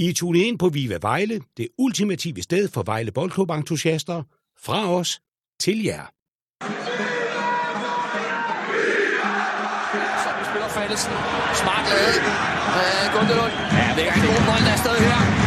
I tune ind på Viva Vejle, det ultimative sted for Vejle Boldklub-entusiaster. Fra os til jer. Så spiller Fallesen. Smart lavet. Øh, Gundelund. Ja, det er en god bold der er stadig her.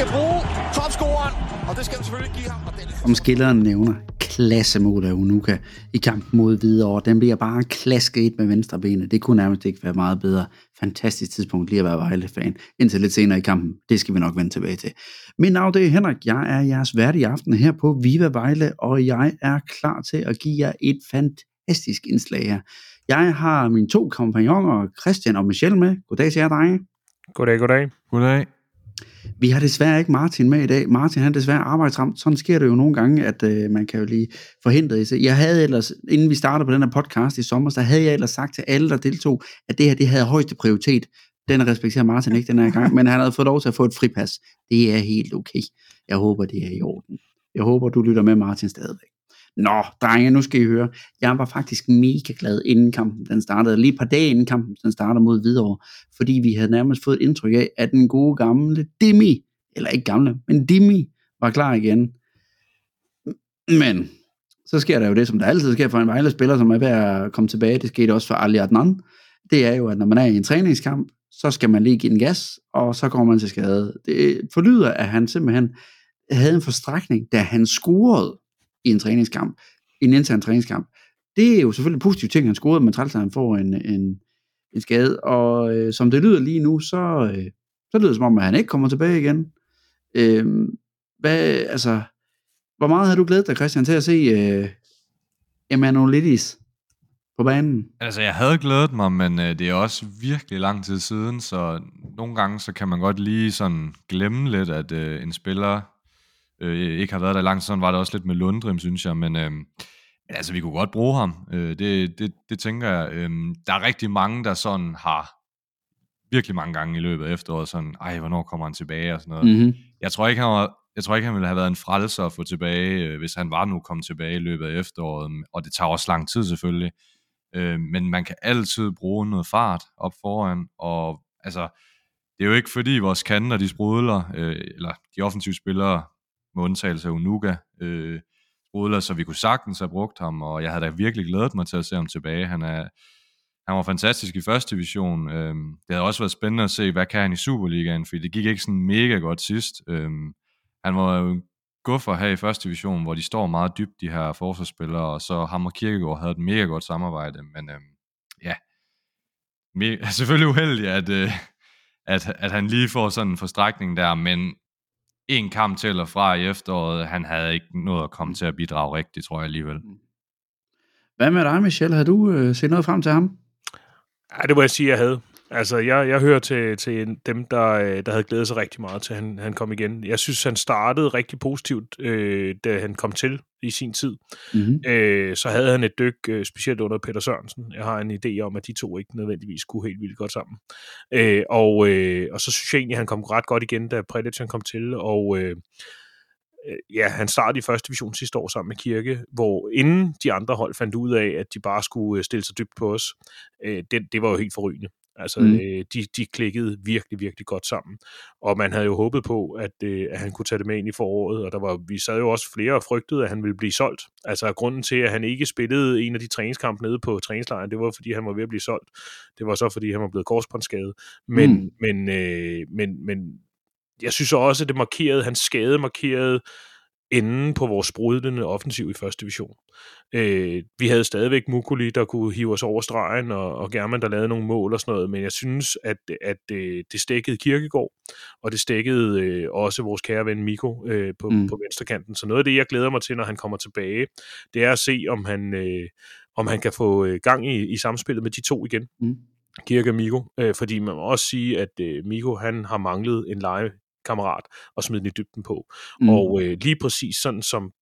Skal bruge. Topscoren. Og det skal han selvfølgelig give ham. Og den Om skilleren nævner klassemål af Unuka i kampen mod Hvidovre. Den bliver bare klasket ind med venstre benet. Det kunne nærmest ikke være meget bedre. Fantastisk tidspunkt lige at være Vejle-fan. Indtil lidt senere i kampen. Det skal vi nok vende tilbage til. Mit navn det er Henrik. Jeg er jeres vært i aften her på Viva Vejle, og jeg er klar til at give jer et fantastisk indslag her. Jeg har mine to kompagnoner, Christian og Michelle med. Goddag til jer, drenge. Goddag, goddag. Goddag. Vi har desværre ikke Martin med i dag. Martin han er desværre arbejdsramt. Sådan sker det jo nogle gange, at øh, man kan jo lige forhindre det. Jeg havde ellers, inden vi startede på den her podcast i sommer, så havde jeg ellers sagt til alle, der deltog, at det her det havde højeste prioritet. Den respekterer Martin ikke den her gang, men han havde fået lov til at få et fripas. Det er helt okay. Jeg håber, det er i orden. Jeg håber, du lytter med Martin stadigvæk. Nå, drenge, nu skal I høre. Jeg var faktisk mega glad, inden kampen den startede. Lige et par dage inden kampen den starter mod Hvidovre. Fordi vi havde nærmest fået et indtryk af, at den gode gamle Demi, eller ikke gamle, men Demi, var klar igen. Men så sker der jo det, som der altid sker for en Vejle-spiller, som er ved at komme tilbage. Det skete også for Ali Adnan. Det er jo, at når man er i en træningskamp, så skal man lige give den gas, og så kommer man til skade. Det forlyder, at han simpelthen havde en forstrækning, da han scorede i en træningskamp, i en intern træningskamp. Det er jo selvfølgelig positivt ting, han scorede, men træls, han får en, en, en skade. Og øh, som det lyder lige nu, så, øh, så lyder det som om, at han ikke kommer tilbage igen. Øh, hvad, altså, hvor meget har du glædet dig, Christian, til at se øh, Emanuelidis på banen? Altså, jeg havde glædet mig, men øh, det er også virkelig lang tid siden, så nogle gange så kan man godt lige sådan glemme lidt, at øh, en spiller øh, ikke har været der langt. Sådan var det også lidt med Lundrim, synes jeg, men øh, altså, vi kunne godt bruge ham. Øh, det, det, det tænker jeg. Øh, der er rigtig mange, der sådan har virkelig mange gange i løbet af efteråret sådan, ej, hvornår kommer han tilbage og sådan noget. Mm-hmm. Jeg tror ikke, han var, jeg tror ikke, han ville have været en frelser at få tilbage, øh, hvis han var nu kommet tilbage i løbet af efteråret, og det tager også lang tid selvfølgelig. Øh, men man kan altid bruge noget fart op foran, og altså, det er jo ikke fordi vores kanter, de sprudler, øh, eller de offensive spillere, med undtagelse af Unuka, øh, sprudler, så vi kunne sagtens have brugt ham, og jeg havde da virkelig glædet mig til at se ham tilbage. Han, er, han var fantastisk i første division. Øh, det havde også været spændende at se, hvad kan han i Superligaen, fordi det gik ikke sådan mega godt sidst. Øh, han var jo guffer her i første division, hvor de står meget dybt, de her forsvarsspillere, og så ham og Kirkegaard havde et mega godt samarbejde, men øh, ja, me- selvfølgelig uheldig, at, øh, at, at han lige får sådan en forstrækning der, men en kamp til eller fra i efteråret, han havde ikke noget at komme til at bidrage rigtigt, tror jeg alligevel. Hvad med dig, Michelle? Har du øh, set noget frem til ham? Ja, det må jeg sige, jeg havde. Altså, jeg, jeg hører til, til dem, der, øh, der havde glædet sig rigtig meget til, at han, han kom igen. Jeg synes, han startede rigtig positivt, øh, da han kom til i sin tid. Mm-hmm. Øh, så havde han et dyk, øh, specielt under Peter Sørensen. Jeg har en idé om, at de to ikke nødvendigvis kunne helt vildt godt sammen. Øh, og, øh, og så synes jeg egentlig, at han kom ret godt igen, da han kom til, og... Øh, øh, ja, han startede i første division sidste år sammen med Kirke, hvor inden de andre hold fandt ud af, at de bare skulle øh, stille sig dybt på os, øh, det, det var jo helt forrygende. Altså, Mm. øh, de, de klikkede virkelig, virkelig godt sammen. Og man havde jo håbet på, at, øh, at han kunne tage det med ind i foråret, og der var, vi sad jo også flere og frygtede, at han ville blive solgt. Altså, grunden til, at han ikke spillede en af de træningskampe nede på træningslejren, det var, fordi han var ved at blive solgt. Det var så, fordi han var blevet korsbåndsskadet. Men, mm. men, øh, men, men jeg synes også, at det markerede, hans skade markerede enden på vores sprudlende offensiv i første division. Øh, vi havde stadigvæk Mukuli, der kunne hive os over stregen, og, og German, der lavede nogle mål og sådan noget, men jeg synes, at, at øh, det stækkede Kirkegård, og det stækkede øh, også vores kære ven Miko øh, på, Mm. på venstrekanten. Så noget af det, jeg glæder mig til, når han kommer tilbage, det er at se, om han, øh, om han kan få øh, gang i, i samspillet med de to igen. Mm. Kirke og Miko, øh, fordi man må også sige, at øh, Miko han har manglet en legekammerat og smide den i dybden på. Mm. Og øh, lige præcis sådan som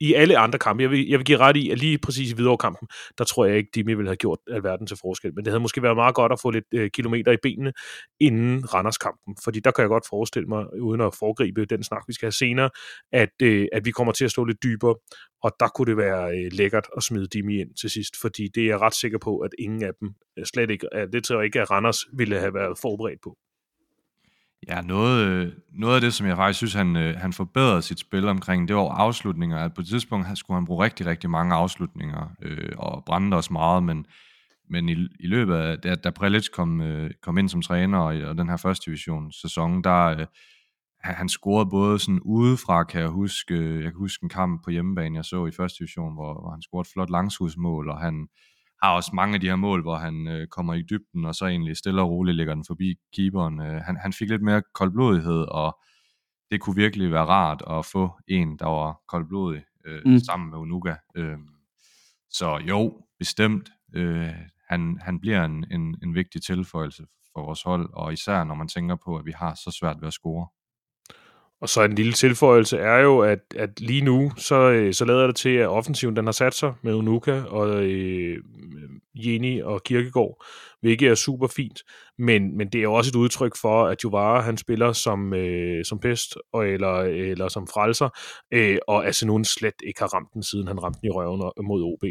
i alle andre kampe, jeg vil, jeg vil give ret i, at lige præcis i Hvidovre-kampen, der tror jeg ikke, Dimi ville have gjort alverden til forskel. Men det havde måske været meget godt at få lidt øh, kilometer i benene inden Randers-kampen. Fordi der kan jeg godt forestille mig, uden at foregribe den snak, vi skal have senere, at, øh, at vi kommer til at stå lidt dybere. Og der kunne det være øh, lækkert at smide Dimi ind til sidst, fordi det er jeg ret sikker på, at ingen af dem øh, slet ikke, at det tror jeg ikke, at Randers ville have været forberedt på. Ja, noget, øh, noget af det, som jeg faktisk synes, han, øh, han forbedrede sit spil omkring, det var afslutninger. At på et tidspunkt skulle han bruge rigtig, rigtig mange afslutninger øh, og brændte os meget, men, men i, i løbet af, da, da Prelic kom, øh, kom ind som træner og, og den her første division sæson, der øh, han scorede både sådan udefra, kan jeg huske, øh, jeg kan huske en kamp på hjemmebane, jeg så i første division, hvor, hvor han scorede et flot langskudsmål, og han, har også mange af de her mål, hvor han øh, kommer i dybden, og så egentlig stille og roligt lægger den forbi keeperen. Øh, han, han fik lidt mere koldblodighed, og det kunne virkelig være rart at få en, der var koldblodig øh, mm. sammen med Unuka. Øh, så jo, bestemt. Øh, han, han bliver en, en, en vigtig tilføjelse for vores hold, og især når man tænker på, at vi har så svært ved at score. Og så en lille tilføjelse er jo, at, at lige nu, så, øh, så lader det til, at offensiven den har sat sig med Unuka og øh, Jenny og Kirkegaard, hvilket er super fint. Men, men det er jo også et udtryk for, at Jovara han spiller som, øh, som pest og, eller, eller som frelser, øh, og nogen slet ikke har ramt den, siden han ramte den i røven mod OB.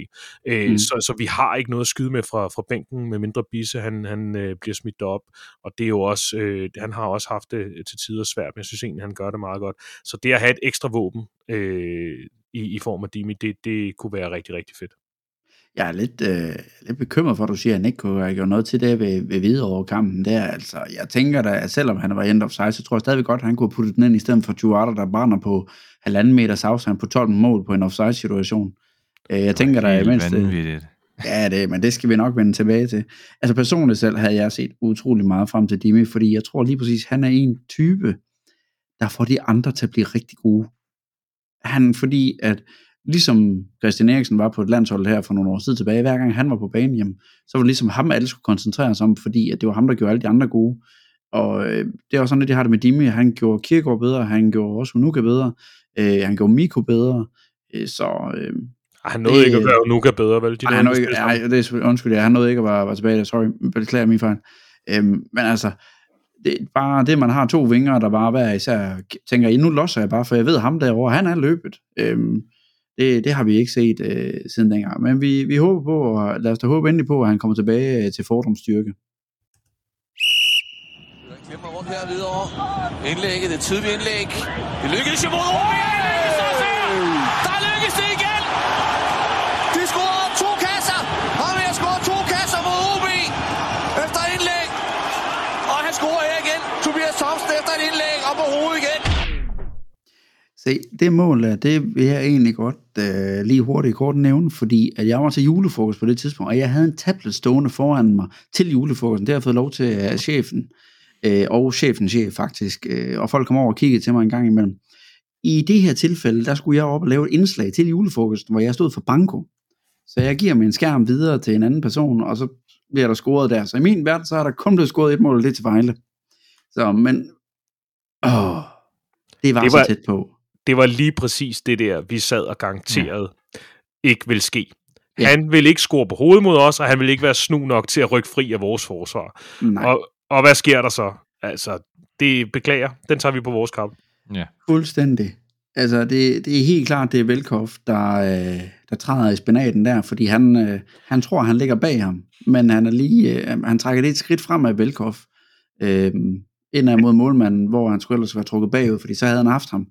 Øh, mm. så, så vi har ikke noget at skyde med fra, fra bænken, med mindre Bisse han, han øh, bliver smidt op, og det er jo også, øh, han har også haft det til tider svært, men jeg synes egentlig, han gør det meget godt. Så det at have et ekstra våben øh, i, i form af Dimi, det, det kunne være rigtig, rigtig fedt. Jeg er lidt, øh, lidt bekymret for, at du siger, at han ikke kunne have gjort noget til det ved, ved videre kampen der. Altså, jeg tænker da, at selvom han var end of size, så tror jeg stadigvæk godt, at han kunne putte den ind i stedet for Juarda, der brænder på halvanden meters afstand på 12 mål på en offside situation. Øh, jeg tænker da imens det, Ja, det, men det skal vi nok vende tilbage til. Altså personligt selv havde jeg set utrolig meget frem til Dimi, fordi jeg tror lige præcis, han er en type, der får de andre til at blive rigtig gode. Han, fordi at ligesom Christian Eriksen var på et landshold her for nogle år siden tilbage, hver gang han var på banen, jamen, så var det ligesom ham, alle skulle koncentrere sig om, fordi at det var ham, der gjorde alle de andre gode. Og øh, det er også sådan, at de har det med Dimi. Han gjorde Kierkegaard bedre, han gjorde også Unuka bedre, øh, han gjorde Miko bedre, øh, så... Øh, han nåede det, ikke at gøre Unuka bedre, vel? De nej, han nåede ikke, nej, det er, undskyld, ja, han nåede ikke at være, være tilbage, sorry, beklager min fejl. Øh, men altså, det er bare det, man har to vinger, der bare hver især tænker, nu losser jeg bare, for jeg ved ham derovre, han er løbet. Øh, det, det har vi ikke set øh, siden dengang. Men vi, vi håber på, og lad os da håbe endelig på, at han kommer tilbage øh, til Fordrums styrke. Klemmer rundt her videre. Indlægget, det tidlige indlæg. Det lykkedes jo mod OB. Der lykkes det igen. De scorer to kasser. Og vi har scoret to kasser mod OB. Efter indlæg. Og han scorer her igen. Tobias Thomsen efter et indlæg og på hovedet igen. Se, det mål det vil jeg egentlig godt øh, lige hurtigt kort nævne, fordi at jeg var til julefrokost på det tidspunkt, og jeg havde en tablet stående foran mig til julefrokosten. Det har jeg fået lov til af chefen, øh, og chefens chef faktisk, øh, og folk kom over og kiggede til mig en gang imellem. I det her tilfælde, der skulle jeg op og lave et indslag til julefrokosten, hvor jeg stod for banko. Så jeg giver min skærm videre til en anden person, og så bliver der scoret der. Så i min verden, så er der kun blevet scoret et mål, og det til Vejle. Så, men, åh, det var, det var så tæt på det var lige præcis det der, vi sad og garanteret ja. ikke vil ske. Ja. Han vil ikke score på hovedet mod os, og han vil ikke være snu nok til at rykke fri af vores forsvar. Nej. Og, og hvad sker der så? Altså, det beklager. Den tager vi på vores kamp. Ja. Fuldstændig. Altså, det, det er helt klart, det er Velkov, der, øh, der træder i spinaten der, fordi han, øh, han tror, han ligger bag ham, men han er lige, øh, han trækker det et skridt frem af Velkov, øh, ind mod målmanden, hvor han skulle ellers være trukket bagud, fordi så havde han haft ham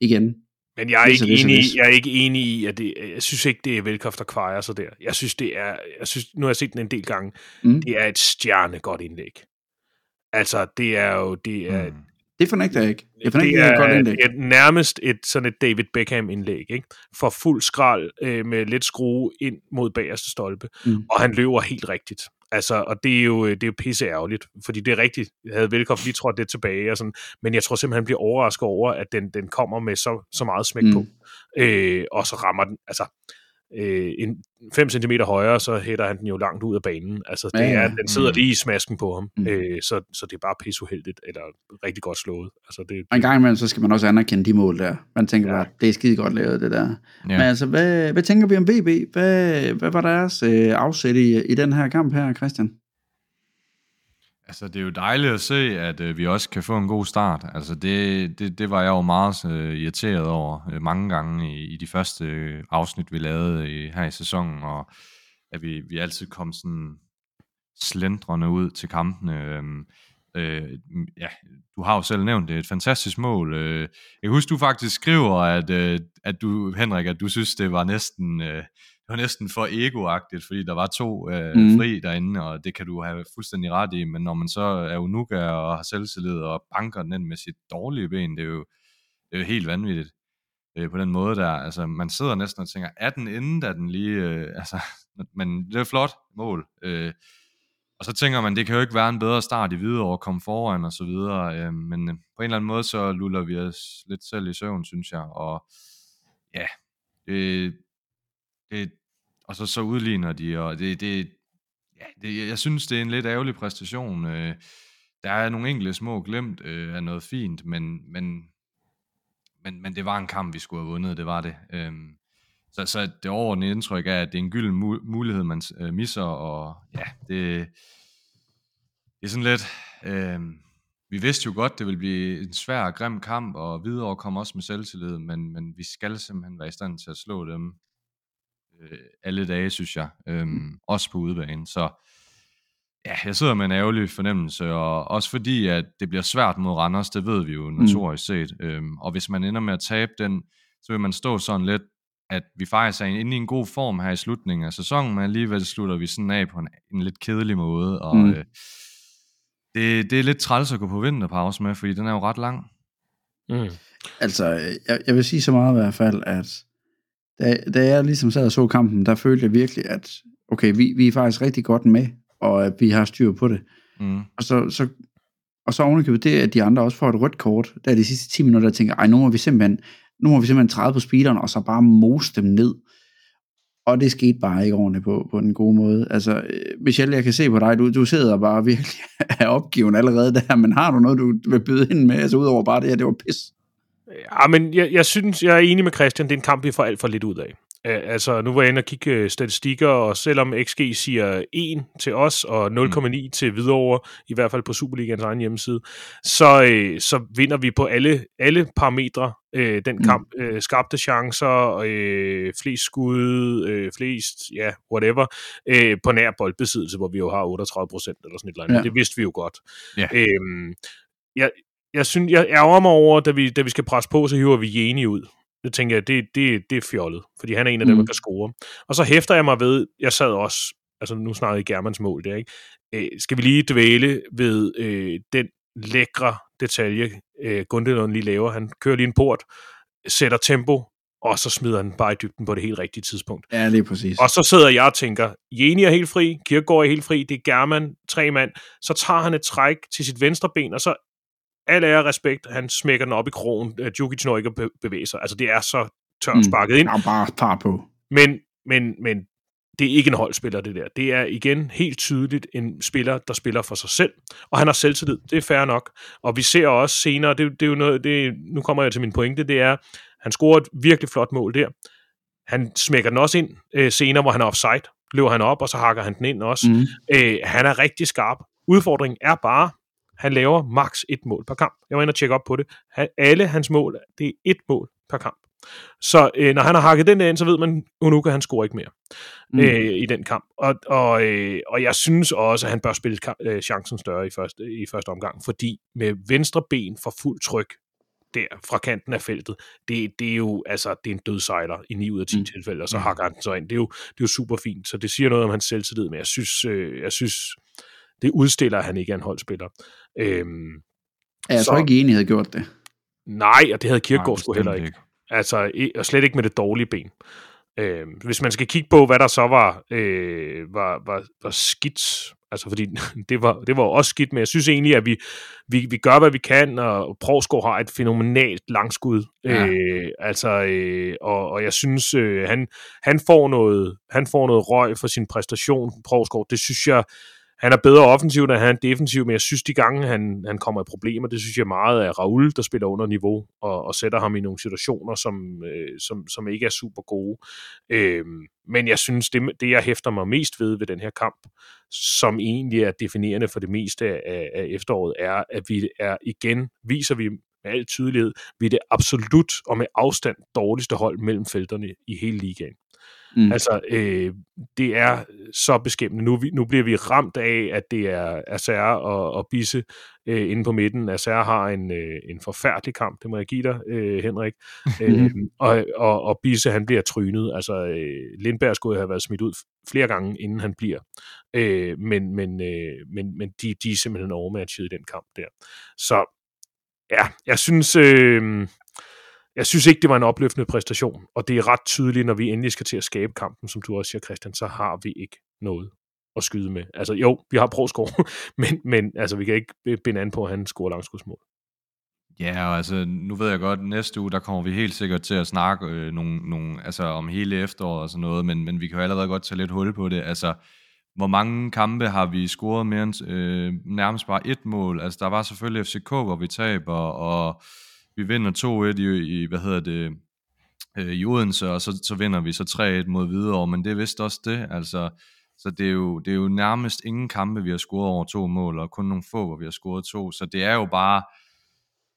igen. Men jeg er, ikke enig, i, jeg er ikke enig i, at det, jeg synes ikke, det er velkoft, der kvejer sig der. Jeg synes, det er, jeg synes, nu har jeg set den en del gange, mm. det er et stjerne godt indlæg. Altså, det er jo, det er, mm. Det fornægter jeg ikke. Jeg fornægter, det er, godt indlæg. Et, nærmest et, sådan et David Beckham-indlæg, ikke? For fuld skrald øh, med lidt skrue ind mod bagerste stolpe. Mm. Og han løber helt rigtigt. Altså, og det er jo, det er jo pisse ærgerligt, fordi det er rigtigt, jeg havde velkommen lige trådt det tilbage, og sådan, men jeg tror simpelthen, han bliver overrasket over, at den, den kommer med så, så meget smæk mm. på, øh, og så rammer den, altså, øh, en 5 cm højere, så hætter han den jo langt ud af banen. Altså, det Ja, ja. er, den sidder Mm. lige i smasken på ham, Mm. øh, så, så det er bare pisseuheldigt, eller rigtig godt slået. Altså, det, Og en gang imellem, så skal man også anerkende de mål der. Man tænker Ja. bare, det er skide godt lavet, det der. Ja. Men altså, hvad, hvad tænker vi om VB? Hvad, hvad var deres øh, afsæt i, i den her kamp her, Christian? Altså, det er jo dejligt at se, at øh, vi også kan få en god start. Altså, det, det, det var jeg jo meget øh, irriteret over øh, mange gange i, i de første øh, afsnit, vi lavede i, her i sæsonen, og at vi, vi altid kom sådan slendrende ud til kampene. Øhm, øh, ja, du har jo selv nævnt det, et fantastisk mål. Øh, jeg husker, du faktisk skriver, at, øh, at du, Henrik, at du synes, det var næsten... Øh, det var næsten for egoagtigt, fordi der var to øh, mm. fri derinde, og det kan du have fuldstændig ret i, men når man så er unuka og har selvtillid og banker den ind med sit dårlige ben, det er jo, det er jo helt vanvittigt øh, på den måde der. Altså, man sidder næsten og tænker, er den inde, da den lige... Øh, altså, men det er flot mål. Øh, og så tænker man, det kan jo ikke være en bedre start i videre og komme foran og så videre, øh, men øh, på en eller anden måde, så luller vi os lidt selv i søvn, synes jeg, og ja, det, det, og så, så udligner de, og det, det, ja, det, jeg synes, det er en lidt ærgerlig præstation. Øh, der er nogle enkelte små glemt øh, af noget fint, men, men, men, men det var en kamp, vi skulle have vundet, det var det. Øhm, så, så det overordnede indtryk er, at det er en gylden mulighed, man øh, misser, og ja, det, det er sådan lidt... Øh, vi vidste jo godt, det ville blive en svær og grim kamp, og videre kom også med selvtillid, men, men vi skal simpelthen være i stand til at slå dem øh, alle dage, synes jeg. Øhm, også på udebane. Så ja, jeg sidder med en ærgerlig fornemmelse, og også fordi, at det bliver svært mod Randers, det ved vi jo notorisk set. Øhm, og hvis man ender med at tabe den, så vil man stå sådan lidt, at vi faktisk er inde i en god form her i slutningen af sæsonen, men alligevel slutter vi sådan af på en, en lidt kedelig måde, og Mm. øh, det, det er lidt træls at gå på vinterpause med, fordi den er jo ret lang. mm. Altså, jeg, jeg vil sige så meget i hvert fald, at da, da jeg ligesom sad og så kampen, der følte jeg virkelig, at okay, vi, vi er faktisk rigtig godt med, og at vi har styr på det. Mm. Og så, så, og så ovenikøbet det, at de andre også får et rødt kort, der er de sidste 10 minutter, der tænker, ej, nu må vi simpelthen, nu må vi simpelthen træde på speederen, og så bare mose dem ned. Og det skete bare ikke ordentligt på, på den gode måde. Altså, øh, Michelle, jeg kan se på dig, du, du sidder bare virkelig af opgiven allerede der, men har du noget, du vil byde ind med, altså udover bare det her, det var pis? Ja, men jeg, jeg synes, jeg er enig med Christian, det er en kamp, vi får alt for lidt ud af. Altså, nu var jeg inde og kigge øh, statistikker, og selvom XG siger 1 til os, og 0,9 til Hvidovre, i hvert fald på Superligans egen hjemmeside, så, øh, så vinder vi på alle, alle parametre øh, den Mm. kamp. Øh, skabte chancer, øh, flest skud, øh, flest, ja, whatever, øh, på nær boldbesiddelse, hvor vi jo har 38 procent eller sådan et eller andet. Ja. Det vidste vi jo godt. Ja. Øhm, jeg, jeg, synes, jeg ærger mig over, da vi, da vi skal presse på, så hiver vi Jeni ud. Det tænker jeg, det, det, det er fjollet, fordi han er en af dem, Mm. der kan score. Og så hæfter jeg mig ved, jeg sad også, altså nu snakkede I Germans mål der, ikke? Øh, skal vi lige dvæle ved øh, den lækre detalje, øh, Gundelund lige laver. Han kører lige en port, sætter tempo, og så smider han bare i dybden på det helt rigtige tidspunkt. Ja, lige præcis. Og så sidder jeg og tænker, Jeni er helt fri, Kirkegaard er helt fri, det er German, tre mand. Så tager han et træk til sit venstre ben, og så al ære respekt, han smækker den op i krogen. Øh, Djukic når ikke at be- bevæge sig. Altså, det er så tørt Mm. sparket ind. Ja, bare par på. Men, men, men det er ikke en holdspiller, det der. Det er igen helt tydeligt en spiller, der spiller for sig selv, og han har selvtillid. Det er fair nok. Og vi ser også senere, det, det er jo noget, det, nu kommer jeg til min pointe, det er, han scorer et virkelig flot mål der. Han smækker den også ind øh, senere, hvor han er offside. Løber han op, og så hakker han den ind også. Mm. Øh, han er rigtig skarp. Udfordringen er bare, han laver maks et mål per kamp. Jeg var inde og tjekke op på det. Han, alle hans mål, det er et mål per kamp. Så øh, når han har hakket den der ind, så ved man, Unuka han scorer ikke mere Mm. mm. øh, i den kamp. Og, og, øh, og jeg synes også, at han bør spille øh, chancen større i første, i første omgang, fordi med venstre ben for fuld tryk der fra kanten af feltet, det, det er jo altså, det er en dødsejler i 9 ud af 10 Mm. mm. tilfælde, og så hakker han den så ind. Det er, jo, det er jo super fint, så det siger noget om hans selvtillid, men jeg synes, øh, jeg synes det udstiller, at han ikke er en holdspiller. Øhm, Ja, jeg så- tror ikke, Eni havde gjort det. nej, og det havde Kirkegaard sgu heller bestemt ikke. Altså, og slet ikke med det dårlige ben. Øh, hvis man skal kigge på, hvad der så var, øh, var, var, var skidt, Altså, fordi det var, det var også skidt, men jeg synes egentlig, at vi, vi, vi gør, hvad vi kan, og Provsgaard har et fænomenalt langskud. Ja. Øh, altså, øh, og, og jeg synes, øh, han, han, får noget, han får noget røg for sin præstation, Provsgaard. Det synes jeg, han er bedre offensivt, end han er defensiv, men jeg synes, de gange, han, han kommer i problemer, det synes jeg meget er Raul, der spiller under niveau, og, og sætter ham i nogle situationer, som, øh, som, som ikke er super gode. Øh, men jeg synes, det, det jeg hæfter mig mest ved ved den her kamp, som egentlig er definerende for det meste af, af efteråret, er, at vi er igen, viser vi med al tydelighed, vi er det absolut og med afstand dårligste hold mellem felterne i hele ligaen. Mm. Altså, øh, det er så beskæmmende. Nu, nu bliver vi ramt af, at det er Acer og, og Bisse øh, inde på midten. Acer har en, øh, en forfærdelig kamp, det må jeg give dig, øh, Henrik. øh, og, og, og Bisse, han bliver trynet. Altså, øh, Lindberg skulle have været smidt ud flere gange, inden han bliver. Øh, men men, øh, men, men de, de er simpelthen overmatchet i den kamp der. Så ja, jeg synes... Øh, jeg synes ikke, det var en opløftende præstation, og det er ret tydeligt, når vi endelig skal til at skabe kampen, som du også siger, Christian, så har vi ikke noget at skyde med. Altså jo, vi har Provskov, men, men altså, vi kan ikke binde an på, at han scorer langskudsmål. Ja, og altså, nu ved jeg godt, næste uge, der kommer vi helt sikkert til at snakke øh, nogle, nogle, altså, om hele efteråret og sådan noget, men, men vi kan jo allerede godt tage lidt hul på det. Altså, hvor mange kampe har vi scoret mere end øh, nærmest bare et mål? Altså, der var selvfølgelig FCK, hvor vi taber, og vi vinder 2-1 i, i, hvad hedder det, øh, i Odense, og så, så vinder vi så 3-1 mod Hvidovre, men det er vist også det, altså, så det er, jo, det er jo nærmest ingen kampe, vi har scoret over to mål, og kun nogle få, hvor vi har scoret to, så det er jo bare,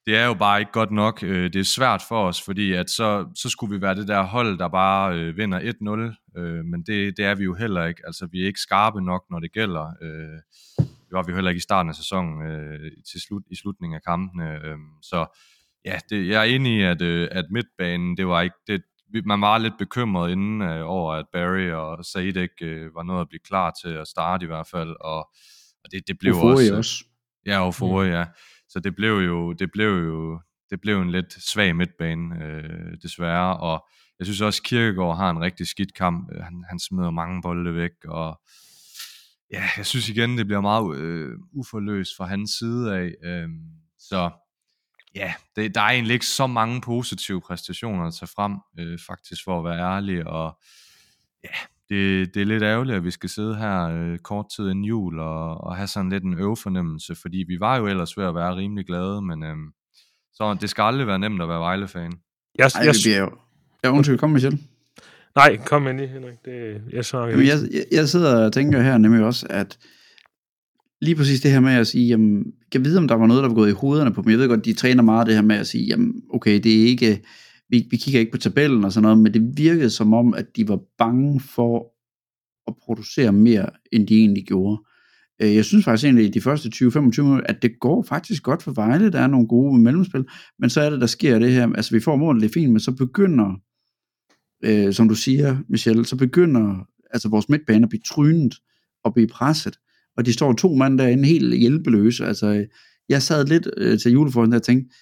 det er jo bare ikke godt nok. Øh, det er svært for os, fordi at så, så skulle vi være det der hold, der bare øh, vinder 1-0, øh, men det, det er vi jo heller ikke. Altså, vi er ikke skarpe nok, når det gælder. Øh, det var vi jo heller ikke i starten af sæsonen, øh, til slut, i slutningen af kampene. Øh, så Ja, det, jeg er enig i, at, øh, at midtbanen, det var ikke, det, man var lidt bekymret inden øh, over, at Barry og Said ikke øh, var noget at blive klar til at starte i hvert fald, og, og det, det blev Ufori også... også. Ja, Ufori, mm. ja. Så det blev jo, det blev jo, det blev en lidt svag midtbane, øh, desværre, og jeg synes også, Kirkegaard har en rigtig skidt kamp. Øh, han, han smider mange bolde væk, og ja, jeg synes igen, det bliver meget øh, uforløst fra hans side af. Øh, så ja, det, der er egentlig ikke så mange positive præstationer at tage frem, øh, faktisk for at være ærlig, og ja, det, det er lidt ærgerligt, at vi skal sidde her øh, kort tid inden jul og, og have sådan lidt en øvefornemmelse, fordi vi var jo ellers ved at være rimelig glade, men øh, så det skal aldrig være nemt at være Vejle-fan. Jeg, Ej, jeg, det bliver jo... Ja, undskyld, kom Michel. Nej, kom ind i, Henrik. Det, jeg, så, jeg, jeg, jeg sidder og tænker her nemlig også, at lige præcis det her med at sige, jamen, jeg vide, om der var noget, der var gået i hovederne på dem. Jeg ved godt, de træner meget det her med at sige, jamen, okay, det er ikke, vi, vi kigger ikke på tabellen og sådan noget, men det virkede som om, at de var bange for at producere mere, end de egentlig gjorde. Øh, jeg synes faktisk egentlig, i de første 20-25 minutter, at det går faktisk godt for Vejle. Der er nogle gode mellemspil, men så er det, der sker det her. Altså, vi får målet, det er fint, men så begynder, øh, som du siger, Michelle, så begynder altså vores midtbane at blive trynet og blive presset og de står to mand derinde helt hjælpeløse. Altså, jeg sad lidt øh, til julefonden og tænkte,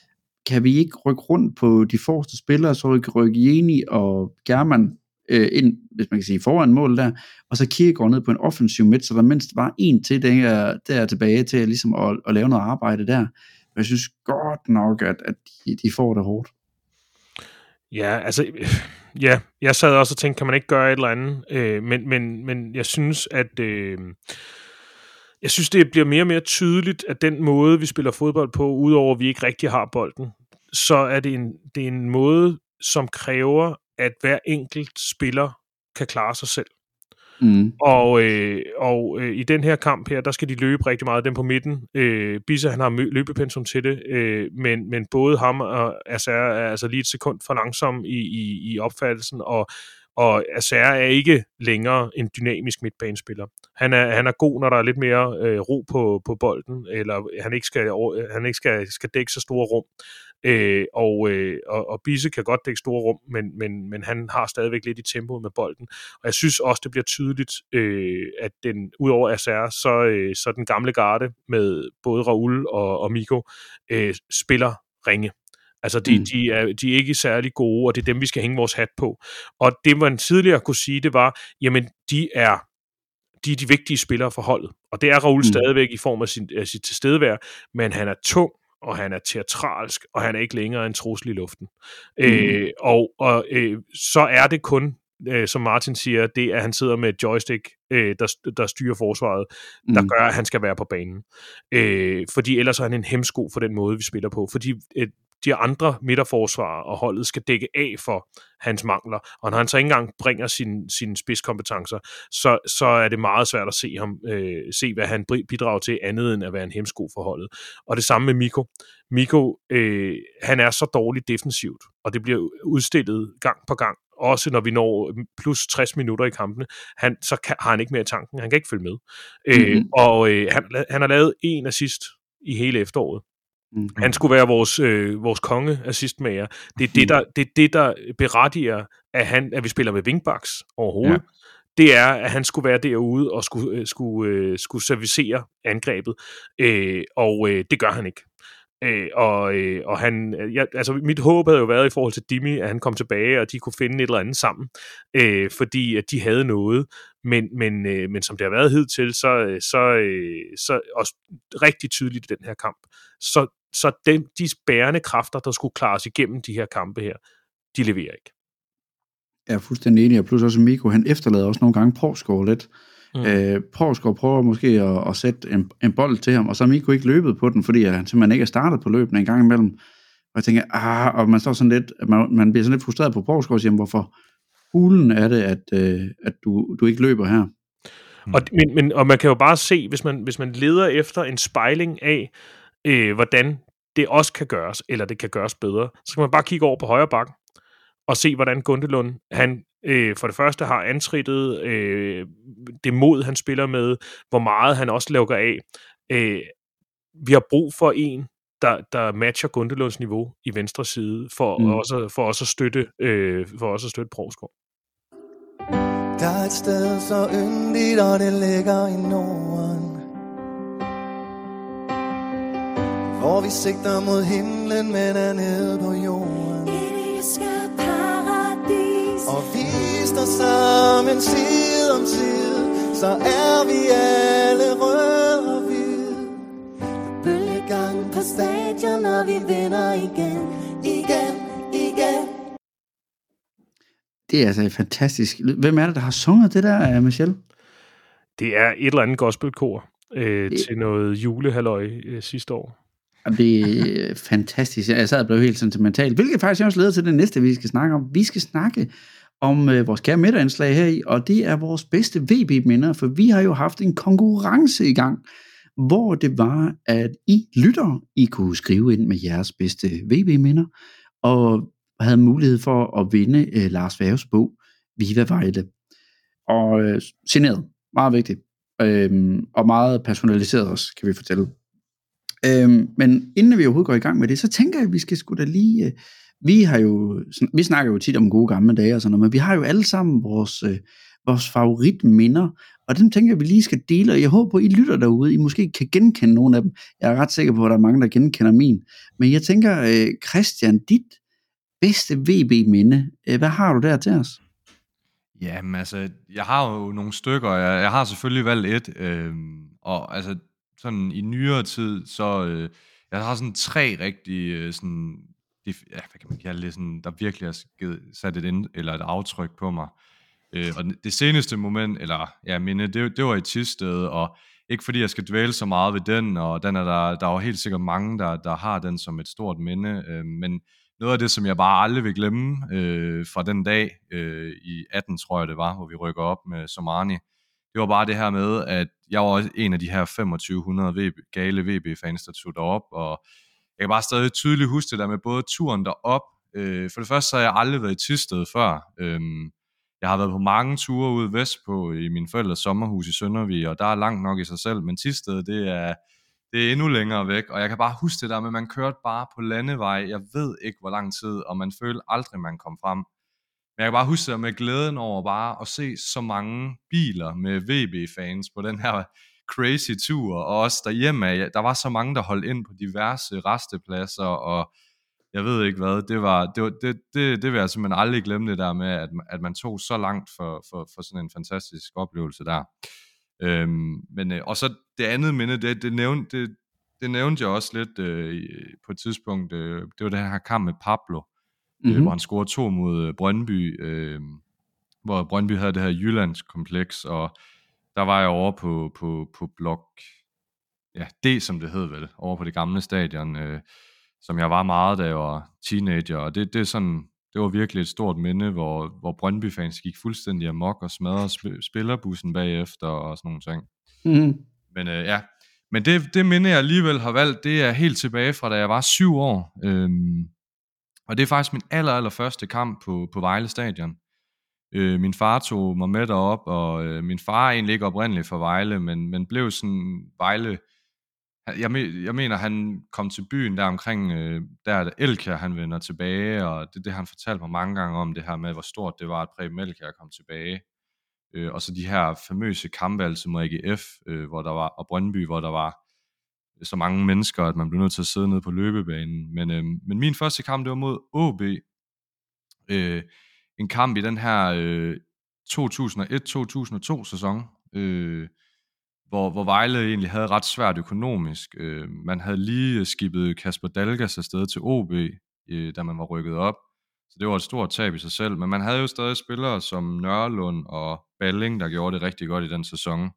kan vi ikke rykke rundt på de forreste spillere, så rykke, rykke Jeni og German øh, ind, hvis man kan sige, foran mål der, og så Kierkegaard ned på en offensiv midt, så der mindst var en til der, der tilbage til ligesom at, at lave noget arbejde der. Men jeg synes godt nok, at, at de, de får det hårdt. Ja, altså, ja, jeg sad også og tænkte, kan man ikke gøre et eller andet? Øh, men, men, men jeg synes, at øh, jeg synes, det bliver mere og mere tydeligt, at den måde, vi spiller fodbold på, udover at vi ikke rigtig har bolden, så er det en, det er en måde, som kræver, at hver enkelt spiller kan klare sig selv. Mm. Og, øh, og øh, i den her kamp her, der skal de løbe rigtig meget, dem på midten. Øh, Bisse, han har løbepensum til det, øh, men, men både ham og Acer er altså lige et sekund for langsom i, i, i opfattelsen, og og Acer er ikke længere en dynamisk midtbanespiller. Han er, han er god, når der er lidt mere øh, ro på, på bolden, eller han ikke skal, han ikke skal, skal dække så store rum. Øh, og, øh, og, og Bisse kan godt dække store rum, men, men, men han har stadigvæk lidt i tempo med bolden. Og jeg synes også, det bliver tydeligt, øh, at den, udover Acer, så, øh, så den gamle garde med både Raul og, og Miko øh, spiller ringe. Altså, de, mm. de, er, de er ikke særlig gode, og det er dem, vi skal hænge vores hat på. Og det, man tidligere kunne sige, det var, jamen, de er de er de vigtige spillere for holdet. Og det er Raul mm. stadigvæk i form af sin, af sit tilstedevær, men han er tung, og han er teatralsk, og han er ikke længere en trussel i luften. Mm. Øh, og og øh, så er det kun øh, som Martin siger, det er, at han sidder med et joystick, øh, der, der styrer forsvaret, mm. der gør, at han skal være på banen. Øh, fordi ellers er han en hemsko for den måde, vi spiller på. Fordi øh, de andre midterforsvar og holdet skal dække af for hans mangler. Og når han så ikke engang bringer sine sin spidskompetencer, så, så er det meget svært at se ham øh, se, hvad han bidrager til andet end at være en hemsko for holdet. Og det samme med Miko. Miko, øh, han er så dårligt defensivt, og det bliver udstillet gang på gang også når vi når plus 60 minutter i kampene, han, så kan, har han ikke mere i tanken. Han kan ikke følge med. Mm-hmm. Øh, og øh, han, han har lavet en assist i hele efteråret. Mm. Han skulle være vores, øh, vores konge assistmager. Det er det, der, det er det, der berettiger, at, han, at vi spiller med wingbacks overhovedet. Ja. Det er, at han skulle være derude og skulle, øh, skulle, øh, skulle servicere angrebet. Øh, og øh, det gør han ikke. Øh, og, øh, og han, ja, altså mit håb havde jo været i forhold til Dimi, at han kom tilbage, og de kunne finde et eller andet sammen, øh, fordi at de havde noget, men, men, øh, men som det har været hidtil, så, så, øh, så også rigtig tydeligt i den her kamp, så, så dem, de bærende kræfter, der skulle klares igennem de her kampe her, de leverer ikke. Jeg er fuldstændig enig, og plus også Miko, han efterlader også nogle gange Porsgaard lidt. Mm. Øh, Porsgaard prøver måske at, at sætte en, en bold til ham, og så har Miko ikke løbet på den, fordi han simpelthen ikke er startet på løbene en gang imellem. Og jeg tænker, ah, og man står sådan lidt, man, man bliver sådan lidt frustreret på Porsgaard og siger, hvorfor hulen er det, at, øh, at du, du ikke løber her? Mm. Og, men, men, og man kan jo bare se, hvis man, hvis man leder efter en spejling af, øh, hvordan det også kan gøres, eller det kan gøres bedre, så kan man bare kigge over på højre bakken, og se, hvordan Gundelund, han øh, for det første har antrittet øh, det mod, han spiller med, hvor meget han også lukker af. Øh, vi har brug for en, der, der matcher Gundelunds niveau i venstre side, for, mm. også, for også at støtte, øh, for også at støtte Provskov. Der er et sted så yndigt, og det ligger i Norden. Hvor vi sigter mod himlen, men er nede på jorden. Og vi står sammen side om side, så er vi alle røde og hvide. Bølgegang på stadion, og vi vinder igen, igen, igen. Det er altså fantastisk. Hvem er det, der har sunget det der, Michelle? Det er et eller andet gospelkor øh, det... til noget julehalløj øh, sidste år. Det er øh, fantastisk. Jeg sad og blev helt sentimental, hvilket faktisk også leder til det næste, vi skal snakke om. Vi skal snakke om øh, vores kære midterindslag her i, og det er vores bedste VB-minder, for vi har jo haft en konkurrence i gang, hvor det var, at I lytter, I kunne skrive ind med jeres bedste VB-minder, og havde mulighed for at vinde øh, Lars Værges bog, Viva Vejle. Og øh, signeret, meget vigtigt, øh, og meget personaliseret også, kan vi fortælle. Øh, men inden vi overhovedet går i gang med det, så tænker jeg, at vi skal sgu da lige... Øh, vi har jo, vi snakker jo tit om gode gamle dage og sådan noget, men vi har jo alle sammen vores, øh, vores favoritminder, og dem tænker jeg, vi lige skal dele, og jeg håber, I lytter derude, I måske kan genkende nogle af dem. Jeg er ret sikker på, at der er mange, der genkender min. Men jeg tænker, øh, Christian, dit bedste VB-minde, øh, hvad har du der til os? Jamen altså, jeg har jo nogle stykker, jeg, jeg har selvfølgelig valgt et, øh, og altså sådan i nyere tid, så øh, jeg har sådan tre rigtige øh, sådan de, ja, hvad kan man kalde det, sådan, der virkelig har givet, sat et, ind, eller et aftryk på mig. Øh, og det seneste moment, eller ja, minde, det, det var i Tisted, og ikke fordi jeg skal dvæle så meget ved den, og den er der, der er jo helt sikkert mange, der, der har den som et stort minde, øh, men noget af det, som jeg bare aldrig vil glemme øh, fra den dag øh, i 18, tror jeg det var, hvor vi rykker op med Somani, det var bare det her med, at jeg var også en af de her 2500 VB, gale VB-fans, der tog derop, og jeg kan bare stadig tydeligt huske det der med både turen derop. Øh, for det første så har jeg aldrig været i Tisted før. Øh, jeg har været på mange ture ude vestpå i min forældres sommerhus i Søndervig, og der er langt nok i sig selv, men Tisted, det er, det er endnu længere væk, og jeg kan bare huske det der med, at man kørte bare på landevej, jeg ved ikke hvor lang tid, og man følte aldrig, man kom frem. Men jeg kan bare huske det med glæden over bare at se så mange biler med VB-fans på den her crazy tur, og også derhjemme, der var så mange, der holdt ind på diverse restepladser, og jeg ved ikke hvad, det var, det, var, det, det, det vil jeg simpelthen aldrig glemme det der med, at, at man tog så langt for, for, for sådan en fantastisk oplevelse der. Øhm, men, øh, og så det andet minde, det, det, nævnte, det, det nævnte jeg også lidt øh, på et tidspunkt, øh, det var den her kamp med Pablo, mm-hmm. hvor han scorede to mod øh, Brøndby, øh, hvor Brøndby havde det her Jyllands kompleks, og der var jeg over på, på, på blok ja, D, som det hed vel, over på det gamle stadion, øh, som jeg var meget, da jeg var teenager, og det, det er sådan, det var virkelig et stort minde, hvor, hvor Brøndby-fans gik fuldstændig amok og smadrede sp- spillerbussen bagefter og sådan nogle ting. Mm. Men øh, ja, men det, det minde, jeg alligevel har valgt, det er helt tilbage fra, da jeg var syv år. Øhm, og det er faktisk min aller, aller første kamp på, på Vejle Stadion. Øh, min far tog mig med derop, og øh, min far er egentlig ikke oprindeligt fra Vejle, men, men blev sådan Vejle jeg, me, jeg mener, han kom til byen der omkring, øh, der er Elkjær, han vender tilbage, og det det, han fortalte mig mange gange om, det her med, hvor stort det var, at Preben Elkjær kom tilbage. Øh, og så de her famøse kampe, altså mod AGF, øh, hvor der var, og Brøndby, hvor der var så mange mennesker, at man blev nødt til at sidde nede på løbebanen. Men, øh, men min første kamp, det var mod OB. Øh, en kamp i den her øh, 2001-2002 sæson. Øh, hvor, hvor Vejle egentlig havde ret svært økonomisk. Øh, man havde lige øh, skibet Kasper Dalgas afsted til OB, øh, da man var rykket op. Så det var et stort tab i sig selv. Men man havde jo stadig spillere som Nørlund og Balling, der gjorde det rigtig godt i den sæson.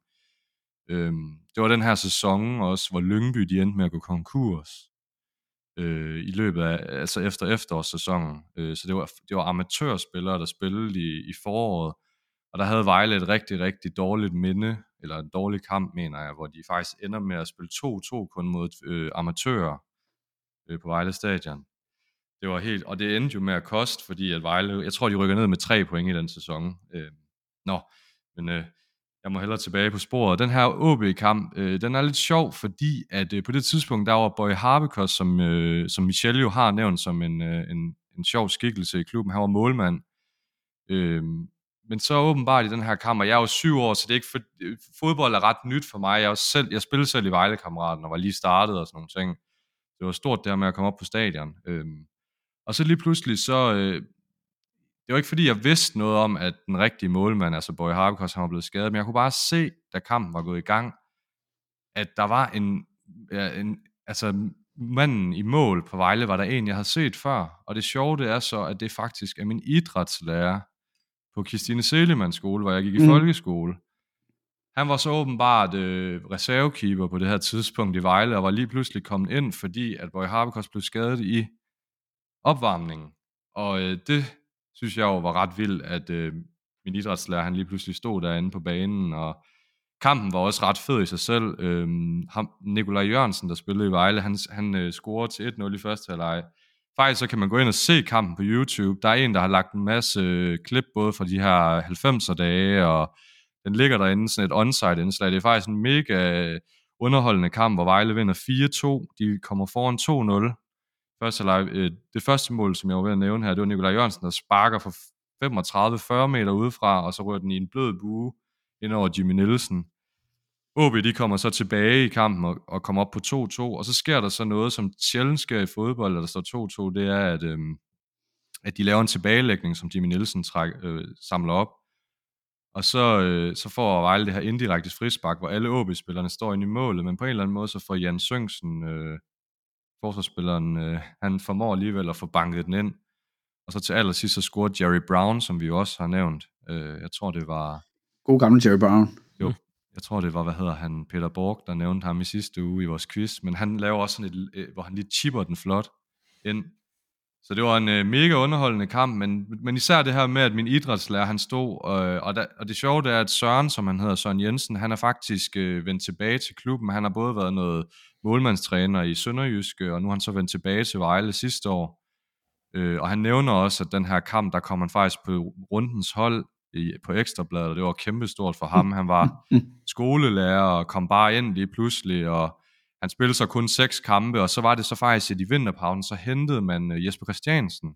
Øhm, det var den her sæson også, hvor Lyngby de endte med at gå konkurs øh, i løbet af, altså efter efterårssæsonen. Øh, så det var, det var amatørspillere, der spillede i, i foråret, og der havde Vejle et rigtig, rigtig dårligt minde, eller en dårlig kamp, mener jeg, hvor de faktisk ender med at spille 2-2 kun mod øh, amatører øh, på Vejle Stadion. Det var helt, og det endte jo med at koste, fordi at Vejle, jeg tror, de rykker ned med tre point i den sæson. Øh, nå, men øh, jeg må hellere tilbage på sporet. Den her OB-kamp, øh, den er lidt sjov, fordi at øh, på det tidspunkt, der var Boy Harbekos, som, øh, som Michel jo har nævnt som en, øh, en, en sjov skikkelse i klubben, han var målmand. Øh, men så åbenbart i den her kamp, og jeg er jo syv år, så det er ikke for, øh, fodbold er ret nyt for mig. Jeg, er selv, jeg spillede selv i Vejlekammeraten og var lige startet og sådan nogle ting. Det var stort der med at komme op på stadion. Øh, og så lige pludselig, så... Øh, det var ikke fordi, jeg vidste noget om, at den rigtige målmand, altså Boy Harkos, han var blevet skadet, men jeg kunne bare se, da kampen var gået i gang, at der var en, ja, en altså manden i mål på Vejle, var der en, jeg havde set før. Og det sjove, det er så, at det faktisk er min idrætslærer, på Christine Selemanns skole, hvor jeg gik i mm. folkeskole. Han var så åbenbart øh, reservekeeper på det her tidspunkt i Vejle, og var lige pludselig kommet ind, fordi at Boy Harvekos blev skadet i opvarmningen. Og øh, det synes jeg jo var ret vildt, at øh, min idrætslærer, han lige pludselig stod derinde på banen, og kampen var også ret fed i sig selv. Øh, ham, Nikolaj Jørgensen, der spillede i Vejle, han, han øh, scorede til 1-0 i første halvleg. Faktisk så kan man gå ind og se kampen på YouTube. Der er en, der har lagt en masse øh, klip, både fra de her 90'er dage, og den ligger derinde, sådan et onside indslag. Det er faktisk en mega øh, underholdende kamp, hvor Vejle vinder 4-2. De kommer foran 2-0. Første leg, øh, det første mål, som jeg var ved at nævne her, det var Nikolaj Jørgensen, der sparker for 35-40 meter udefra, og så rører den i en blød bue ind over Jimmy Nielsen. OB de kommer så tilbage i kampen og, og kommer op på 2-2, og så sker der så noget, som sjældent sker i fodbold, der står 2-2, det er, at, øh, at de laver en tilbagelægning, som Jimmy Nielsen træk, øh, samler op, og så, øh, så får Vejle det her indirekte frispark, hvor alle OB-spillerne står inde i målet, men på en eller anden måde, så får Jan Søngsen, øh, forsvarsspilleren, øh, han formår alligevel at få banket den ind, og så til allersidst, så scorer Jerry Brown, som vi jo også har nævnt. Øh, jeg tror, det var... God gammel Jerry Brown. Jo, jeg tror det var, hvad hedder han, Peter Borg, der nævnte ham i sidste uge i vores quiz, men han laver også sådan et, øh, hvor han lige chipper den flot ind. Så det var en uh, mega underholdende kamp, men, men især det her med, at min idrætslærer, han stod, øh, og, der, og det sjove det er, at Søren, som han hedder, Søren Jensen, han er faktisk øh, vendt tilbage til klubben. Han har både været noget målmandstræner i Sønderjyske, og nu har han så vendt tilbage til Vejle sidste år. Øh, og han nævner også, at den her kamp, der kom han faktisk på rundens hold i, på Ekstrabladet, og det var kæmpestort for ham. Han var skolelærer og kom bare ind lige pludselig, og han spillede så kun seks kampe, og så var det så faktisk, at i vinterpausen, så hentede man øh, Jesper Christiansen,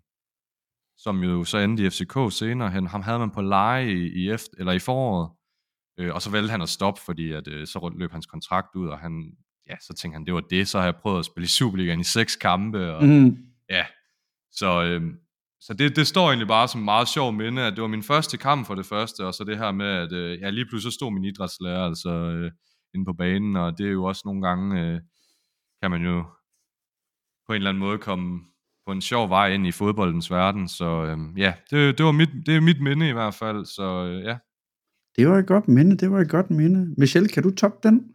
som jo så endte i FCK senere hen. Ham havde man på leje i, i, efter, eller i foråret, øh, og så valgte han at stoppe, fordi at, øh, så løb hans kontrakt ud, og han, ja, så tænkte han, det var det, så har jeg prøvet at spille i Superligaen i seks kampe, og Mm. ja, så, øh, så det, det står egentlig bare som meget sjov minde, at det var min første kamp for det første, og så det her med, at øh, ja, lige pludselig stod min idrætslærer altså øh, inde på banen, og det er jo også nogle gange, øh, kan man jo på en eller anden måde komme på en sjov vej ind i fodboldens verden, så øh, ja, det, det var mit, det er mit minde i hvert fald, så øh, ja. Det var et godt minde, det var et godt minde. Michelle, kan du toppe den?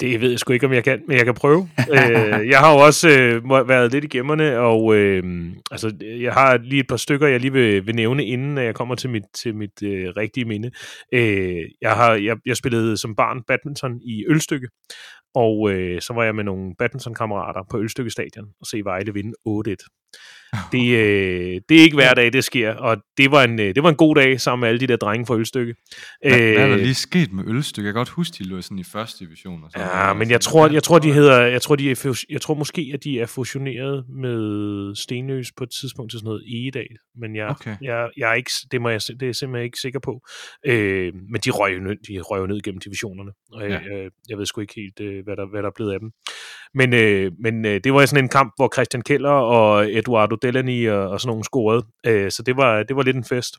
Det ved jeg sgu ikke, om jeg kan, men jeg kan prøve. øh, jeg har jo også øh, været lidt i gemmerne, og øh, altså, jeg har lige et par stykker, jeg lige vil, vil nævne, inden jeg kommer til mit, til mit øh, rigtige minde. Øh, jeg, har, jeg, jeg spillede som barn badminton i Ølstykke, og øh, så var jeg med nogle badmintonkammerater på Ølstykke Stadion og se Vejle vinde 8-1. Det, øh, det er ikke hver dag, det sker, og det var en, øh, det var en god dag sammen med alle de der drenge fra Ølstykke. Hvad, hvad er der lige sket med Ølstykke? Jeg kan godt huske, de lå sådan i første division. Og sådan ja, men jeg tror, jeg tror, de hedder, jeg tror, de er, jeg tror måske, at de er fusioneret med Stenøs på et tidspunkt til sådan noget Egedal, men jeg, okay. jeg, jeg er ikke, det, må jeg, det er jeg simpelthen ikke sikker på. Øh, men de røg, ned, de røg ned gennem divisionerne, og ja. jeg, jeg ved sgu ikke helt, øh, hvad der, hvad der er blevet af dem. Men, øh, men øh, det var sådan en kamp, hvor Christian Keller og Eduardo Delaney og, og sådan nogle scorede, øh, så det var, det var lidt en fest.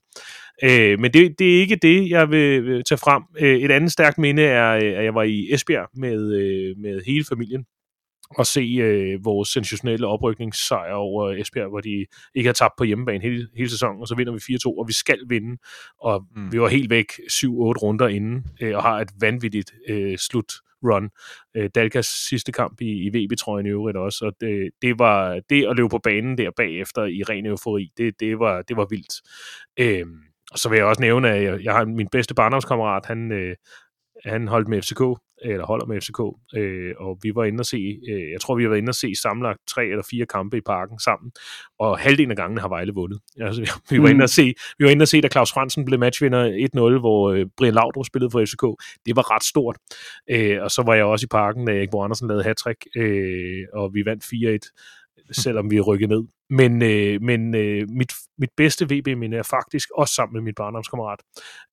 Øh, men det, det er ikke det, jeg vil tage frem. Øh, et andet stærkt minde er, øh, at jeg var i Esbjerg med, øh, med hele familien og se øh, vores sensationelle oprykningssejr over Esbjerg, hvor de ikke har tabt på hjemmebane hele, hele sæsonen, og så vinder vi 4-2, og vi skal vinde, og mm. vi var helt væk 7-8 runder inden, øh, og har et vanvittigt øh, slut run. Øh, Dalkas sidste kamp i, i VB-trøjen i øvrigt også, og det, det var det at løbe på banen der bagefter i ren eufori, det, det, var, det var vildt. Øh, og så vil jeg også nævne, at jeg, jeg har min bedste barndomskammerat, han, øh, han holdt med FCK, eller holder med FCK, øh, og vi var inde og se, øh, jeg tror vi har været inde og se samlet tre eller fire kampe i parken sammen, og halvdelen af gangene har Vejle vundet. Altså, vi, vi, var inde og se, vi var inde og se, da Claus Fransen blev matchvinder 1-0, hvor øh, Brian Laudrup spillede for FCK. Det var ret stort. Øh, og så var jeg også i parken, da Erik Bo Andersen lavede hat øh, og vi vandt 4-1 selvom vi er rykket ned. Men, øh, men øh, mit, mit bedste VB-minde er faktisk også sammen med min barndomskammerat.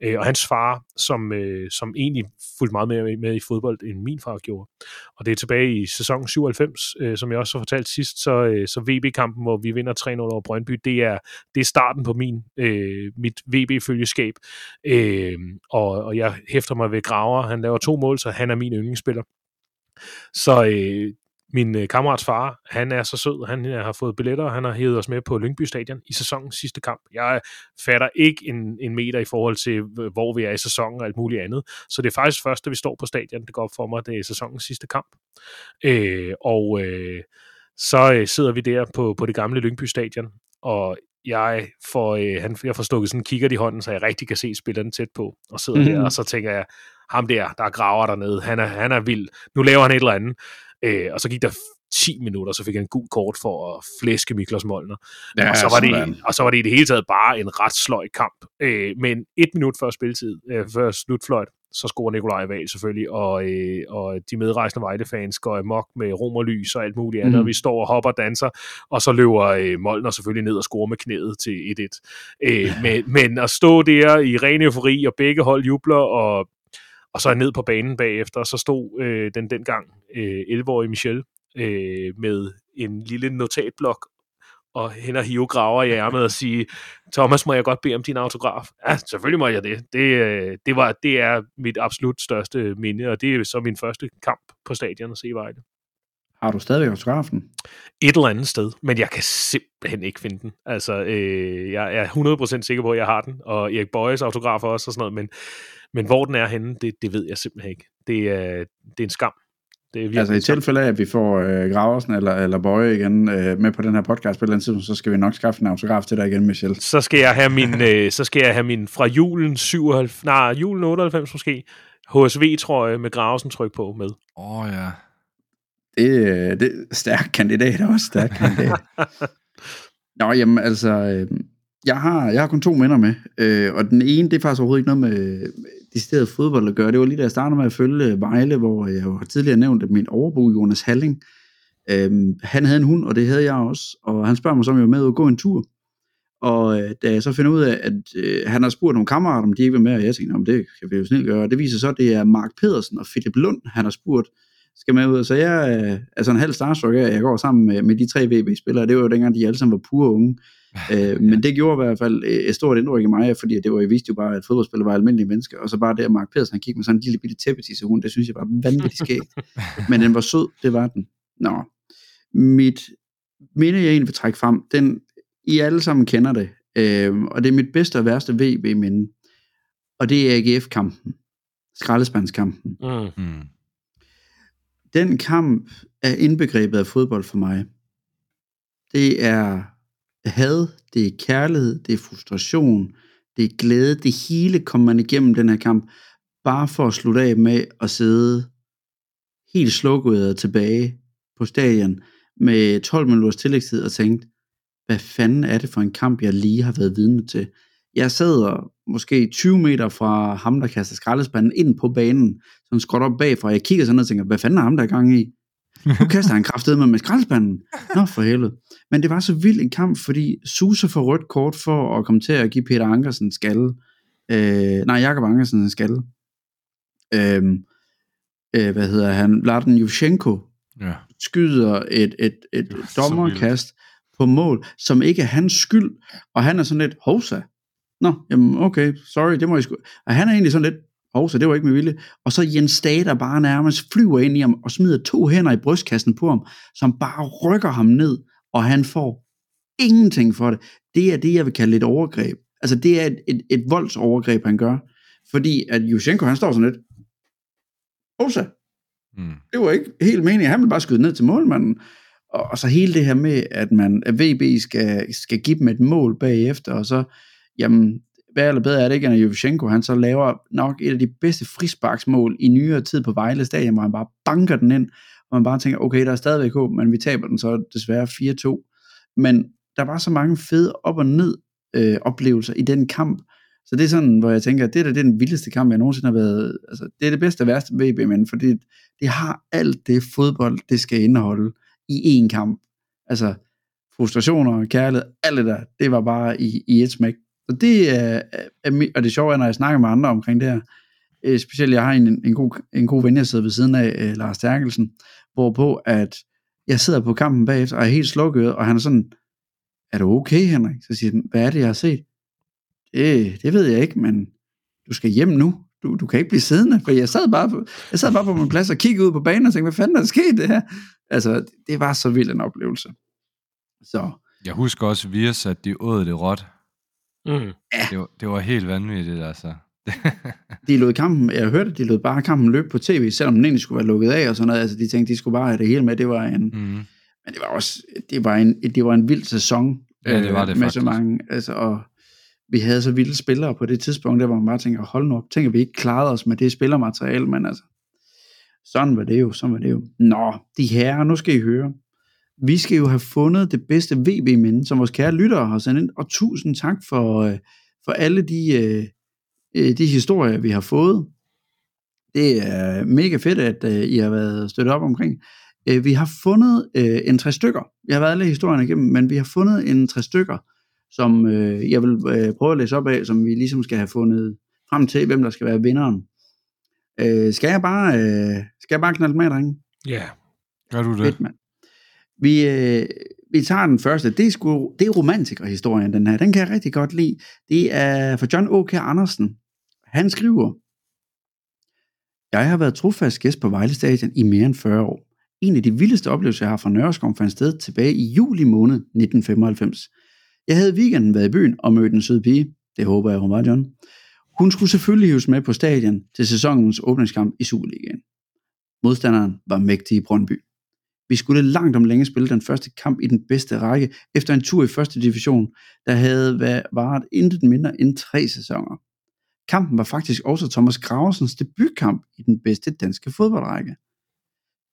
Øh, og hans far, som, øh, som egentlig fulgte meget mere med i fodbold, end min far gjorde. Og det er tilbage i sæson 97, øh, som jeg også har fortalt sidst, så, øh, så VB-kampen, hvor vi vinder 3-0 over Brøndby, det er, det er starten på min, øh, mit VB-følgeskab. Øh, og, og jeg hæfter mig ved Graver. Han laver to mål, så han er min yndlingsspiller. Så øh, min øh, kammerats far, han er så sød, han har fået billetter, og han har hævet os med på Lyngby Stadion i sæsonens sidste kamp. Jeg fatter ikke en, en meter i forhold til, hvor vi er i sæsonen og alt muligt andet. Så det er faktisk først, da vi står på stadion, det går op for mig, det er sæsonens sidste kamp. Øh, og øh, så øh, sidder vi der på, på det gamle Lyngby Stadion, og jeg får, øh, han, jeg får stukket sådan en kigger i hånden, så jeg rigtig kan se spilleren tæt på, og sidder mm-hmm. der, og så tænker jeg, ham der, der graver dernede, han er, han er vild. Nu laver han et eller andet. Øh, og så gik der 10 minutter, så fik han en gul kort for at flæske Miklos Molner. Ja, og, så var det, og så var det i det hele taget bare en ret sløj kamp. Øh, men et minut før spilletid, øh, før slutfløjt, så scorer Nikolaj Wahl selvfølgelig, og, øh, og de medrejsende Vejle-fans går amok med romerlys og alt muligt andet, mm. og vi står og hopper og danser, og så løber øh, Molner selvfølgelig ned og scorer med knæet til 1-1. Øh, men, men at stå der i ren eufori, og begge hold jubler, og og så ned på banen bagefter, og så stod øh, den dengang øh, 11-årige Michel øh, med en lille notatblok og hen og hive graver i ærmet og sige, Thomas, må jeg godt bede om din autograf? Ja, selvfølgelig må jeg det. Det, øh, det, var, det er mit absolut største minde, og det er så min første kamp på stadion at se Vejle. Har du stadigvæk autografen? Et eller andet sted, men jeg kan simpelthen ikke finde den. Altså, øh, jeg er 100% sikker på, at jeg har den, og Erik Bøjes autograf også og sådan noget, men men hvor den er henne, det, det ved jeg simpelthen ikke. Det er, det er en skam. Det er altså i tilfælde af, at vi får øh, Graversen eller, eller Bøje igen øh, med på den her podcast på et eller andet tidspunkt, så skal vi nok skaffe en autograf til dig igen, Michel. Så skal jeg have min, øh, så skal jeg have min fra julen 97, nej, julen 98 måske, HSV-trøje med Graversen tryk på med. Åh oh, ja. Det, øh, det er stærk kandidat også, stærk kandidat. Nå, jamen altså, øh, jeg har, jeg har kun to minder med, øh, og den ene, det er faktisk overhovedet ikke noget med decideret fodbold at gøre. Det var lige da jeg startede med at følge Vejle, hvor jeg har tidligere nævnt, at min overbo, Jonas Halling, øh, han havde en hund, og det havde jeg også, og han spørger mig så, om jeg var med at gå en tur. Og øh, da jeg så finder ud af, at øh, han har spurgt nogle kammerater, om de ikke vil med, og jeg tænkte, om det kan vi jo snilt gøre. Og det viser så, at det er Mark Pedersen og Philip Lund, han har spurgt, skal med ud. Så jeg er altså en halv starstruck af, jeg går sammen med, med de tre VB-spillere. Det var jo dengang, de alle sammen var pure unge. Øh, men det gjorde i hvert fald øh, et stort indtryk i mig, fordi det var, jeg vidste jo bare, at fodboldspillere var almindelige mennesker, og så bare det, at Mark Pedersen han kiggede med sådan en lille bitte tæppetisse hund, det synes jeg var vanvittigt skægt. men den var sød, det var den. Nå, mit minde, jeg egentlig vil trække frem, den, I alle sammen kender det, øh, og det er mit bedste og værste VB-minde, og det er AGF-kampen, skraldespandskampen. Mm. Den kamp er indbegrebet af fodbold for mig. Det er had, det er kærlighed, det er frustration, det er glæde, det hele kommer man igennem den her kamp, bare for at slutte af med at sidde helt slukket tilbage på stadion med 12 minutters tillægstid og tænke, hvad fanden er det for en kamp, jeg lige har været vidne til? Jeg sad og måske 20 meter fra ham, der kaster skraldespanden ind på banen, som skråt op bagfra. Jeg kigger sådan og tænker, hvad fanden er ham, der er gang i? Nu kaster han kraftedet med med skraldespanden. Nå, for helvede. Men det var så vild en kamp, fordi Susa får rødt kort for at komme til at give Peter Ankersen en skalle. Øh, nej, Jakob Ankersen en skalle. Øh, øh, hvad hedder han? Vladen Yushenko Ja. skyder et, et, et så dommerkast på mål, som ikke er hans skyld, og han er sådan lidt, hovsa. Nå, jamen okay, sorry, det må jeg sgu... Og han er egentlig sådan lidt, hovsa, det var ikke med vilje. Og så Jens Dage, der bare nærmest flyver ind i ham, og smider to hænder i brystkassen på ham, som bare rykker ham ned, og han får ingenting for det. Det er det, jeg vil kalde et overgreb. Altså, det er et, et, et voldsovergreb, han gør. Fordi at Yushchenko, han står sådan lidt, hovsa, Mm. det var ikke helt meningen. Han ville bare skyde ned til målmanden. Og, og så hele det her med, at man at VB skal, skal give dem et mål bagefter, og så, jamen, hvad eller bedre er det ikke, end at Jovchenko, han så laver nok et af de bedste frisparksmål i nyere tid på Vejle Stadion, hvor han bare banker den ind, og man bare tænker, okay, der er stadigvæk håb, men vi taber den så desværre 4-2. Men der var så mange fede op- og ned øh, oplevelser i den kamp, så det er sådan, hvor jeg tænker, det der, det er den vildeste kamp, jeg nogensinde har været, altså det er det bedste og værste VB, men fordi det har alt det fodbold, det skal indeholde i én kamp. Altså frustrationer, kærlighed, alt det der, det var bare i, i et smæk. Så det er, er, er, og det sjove er, når jeg snakker med andre omkring det her, øh, specielt jeg har en, en, god, en god ven, jeg sidder ved siden af, øh, Lars Terkelsen, hvorpå at jeg sidder på kampen bagefter, og er helt slukket, og han er sådan, er du okay, Henrik? Så siger han, hvad er det, jeg har set? Det, det ved jeg ikke, men du skal hjem nu. Du, du kan ikke blive siddende, for jeg sad, bare på, jeg sad bare på min plads og kiggede ud på banen og tænkte, hvad fanden er der sket det her? Altså, det var så vild en oplevelse. Så, Jeg husker også, Virs, at de åd det råt. Mm. Det var, det var helt vanvittigt, altså. de lod kampen, jeg hørte, de lod bare kampen løbe på tv, selvom den egentlig skulle være lukket af og sådan noget. Altså, de tænkte, de skulle bare have det hele med. Det var en, mm. men det var også, det var en, det var en vild sæson. Ja, det var øh, det med så faktisk. mange, altså, og vi havde så vilde spillere på det tidspunkt, der hvor man bare tænker, hold nu op, tænker vi ikke klarede os med det spillermateriale, men altså, sådan var det jo, sådan var det jo. Nå, de herrer, nu skal I høre. Vi skal jo have fundet det bedste VB-minde, som vores kære lyttere har sendt ind, og tusind tak for, øh, for alle de, øh, øh, de historier, vi har fået. Det er mega fedt, at I har været støttet op omkring. Vi har fundet en tre stykker. Jeg har været alle historierne igennem, men vi har fundet en tre stykker, som jeg vil prøve at læse op af, som vi ligesom skal have fundet frem til, hvem der skal være vinderen. Øh, skal jeg bare øh, skal jeg bare knalde med, drenge? Ja. Gør du det? Fedt, mand. Vi, øh, vi tager den første. Det er, sgu, det er romantikerhistorien, den her. Den kan jeg rigtig godt lide. Det er fra John O.K. Andersen. Han skriver, Jeg har været trofast gæst på Vejle Stadion i mere end 40 år. En af de vildeste oplevelser, jeg har fra Nørreskov fandt sted tilbage i juli måned 1995. Jeg havde weekenden været i byen og mødt en sød pige. Det håber jeg, hun var, John. Hun skulle selvfølgelig hives med på stadion til sæsonens åbningskamp i Superligaen. Modstanderen var mægtige Brøndby. Vi skulle langt om længe spille den første kamp i den bedste række efter en tur i første division, der havde va- varet intet mindre end tre sæsoner. Kampen var faktisk også Thomas Graversens debutkamp i den bedste danske fodboldrække.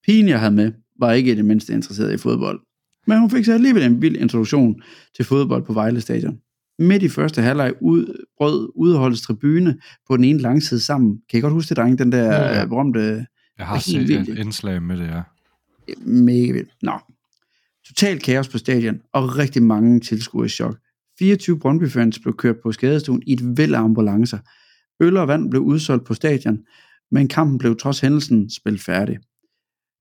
Pigen, jeg havde med, var ikke det mindste interesseret i fodbold, men hun fik så alligevel en vild introduktion til fodbold på Vejle Stadion. Midt i første halvleg ud, brød udholdets tribune på den ene langside sammen. Kan I godt huske det, drenge? Den der Ja, ja. berømte Jeg har set et indslag med det, ja. Mega vildt. Nå. Total kaos på stadion, og rigtig mange tilskuere i chok. 24 Brøndby-fans blev kørt på skadestuen i et væld af ambulancer. Øl og vand blev udsolgt på stadion, men kampen blev trods hændelsen spillet færdig.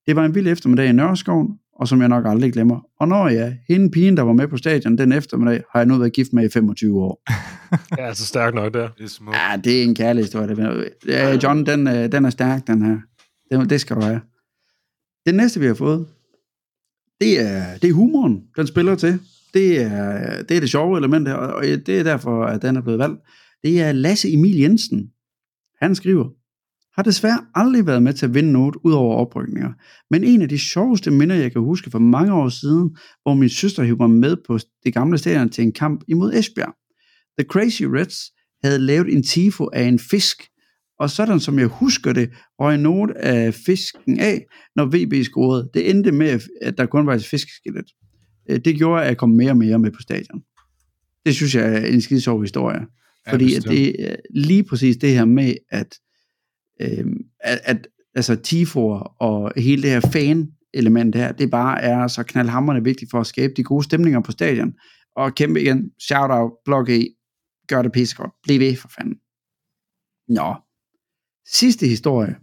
Det var en vild eftermiddag i Nørreskoven, og som jeg nok aldrig glemmer. Og når jeg, hende pigen, der var med på stadion den eftermiddag, har jeg nu været gift med i 25 år. Ja, altså stærkt nok der. Det er smukt. Ja, det er en kærlig historie. Det ja, John, den, øh, den er stærk, den her. Det, det skal du have. Det næste, vi har fået, det er, det er humoren, den spiller til. Det er, det er det sjove element her, og det er derfor, at den er blevet valgt. Det er Lasse Emil Jensen. Han skriver, har desværre aldrig været med til at vinde noget ud over oprykninger. Men en af de sjoveste minder, jeg kan huske for mange år siden, hvor min søster hævde mig med på det gamle stadion til en kamp imod Esbjerg. The Crazy Reds havde lavet en tifo af en fisk, og sådan som jeg husker det, røg noget af fisken af, når VB scorede. Det endte med, at der kun var et fiskeskelet. Øh, Det gjorde, at jeg kom mere og mere med på stadion. Det synes jeg er en skide sjov historie. Ja, Fordi at bestemt. det er lige præcis det her med, at, øh, at, at altså tifoer og hele det her fan-element her, det bare er så knaldhamrende vigtigt for at skabe de gode stemninger på stadion. Og kæmpe igen, shout out, blog E, gør det pissegodt, bliv ved for fanden. Nå, sidste historie,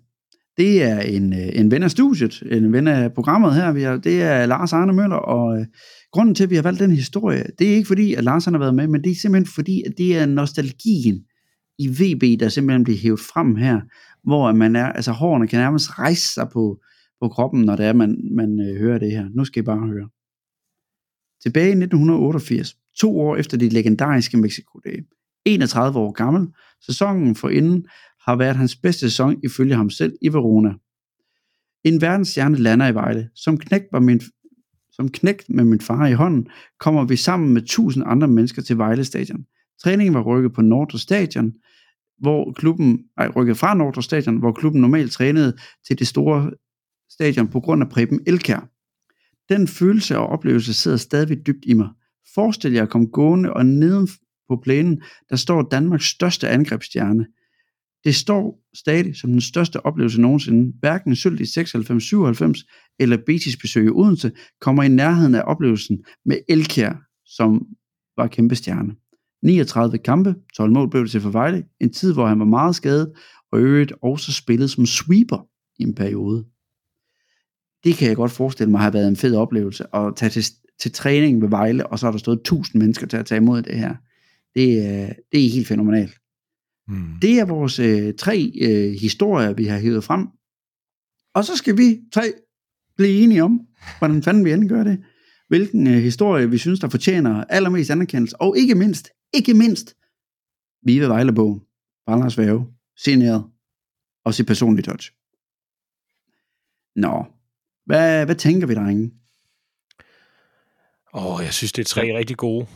det er en, øh, en ven af studiet, en ven af programmet her, vi har, det er Lars Arne Møller, og øh, grunden til, at vi har valgt den historie, det er ikke fordi, at Lars har været med, men det er simpelthen fordi, at det er nostalgien i VB, der simpelthen bliver hævet frem her, hvor man er, altså hårene kan nærmest rejse sig på, på kroppen, når det er, man, man øh, hører det her. Nu skal I bare høre. Tilbage i 1988, to år efter de legendariske Mexico-dage, 31 år gammel, sæsonen for inden har været hans bedste sæson ifølge ham selv i Verona. En verdensstjerne lander i Vejle. Som knægt, var min, som knægt med min far i hånden, kommer vi sammen med tusind andre mennesker til Vejle Stadion. Træningen var rykket på Nordre Stadion, hvor klubben, ej, rykket fra Nordre Stadion, hvor klubben normalt trænede til det store stadion på grund af Preben Elkær. Den følelse og oplevelse sidder stadig dybt i mig. Forestil jer at komme gående og neden på plænen, der står Danmarks største angrebsstjerne. Det står stadig som den største oplevelse nogensinde. Hverken sølv i 96-97 eller Betis besøg i Odense kommer i nærheden af oplevelsen med Elkjær, som var kæmpe stjerne. 39 kampe, 12 mål blev det til for Vejle, en tid hvor han var meget skadet, og øvrigt også spillet som sweeper i en periode. Det kan jeg godt forestille mig har været en fed oplevelse, at tage til, til træning ved Vejle, og så har der stået 1000 mennesker til at tage imod det her. Det, er- det er helt fænomenalt. Hmm. Det er vores øh, tre øh, historier, vi har hævet frem. Og så skal vi tre blive enige om, hvordan fanden vi end gør det. Hvilken øh, historie, vi synes, der fortjener allermest anerkendelse. Og ikke mindst, ikke mindst, Vive Vejlebogen, Ballers Væve, Signeret og sit personlige touch. Nå, hvad, hvad tænker vi, drenge? Åh, oh, jeg synes, det er tre rigtig gode.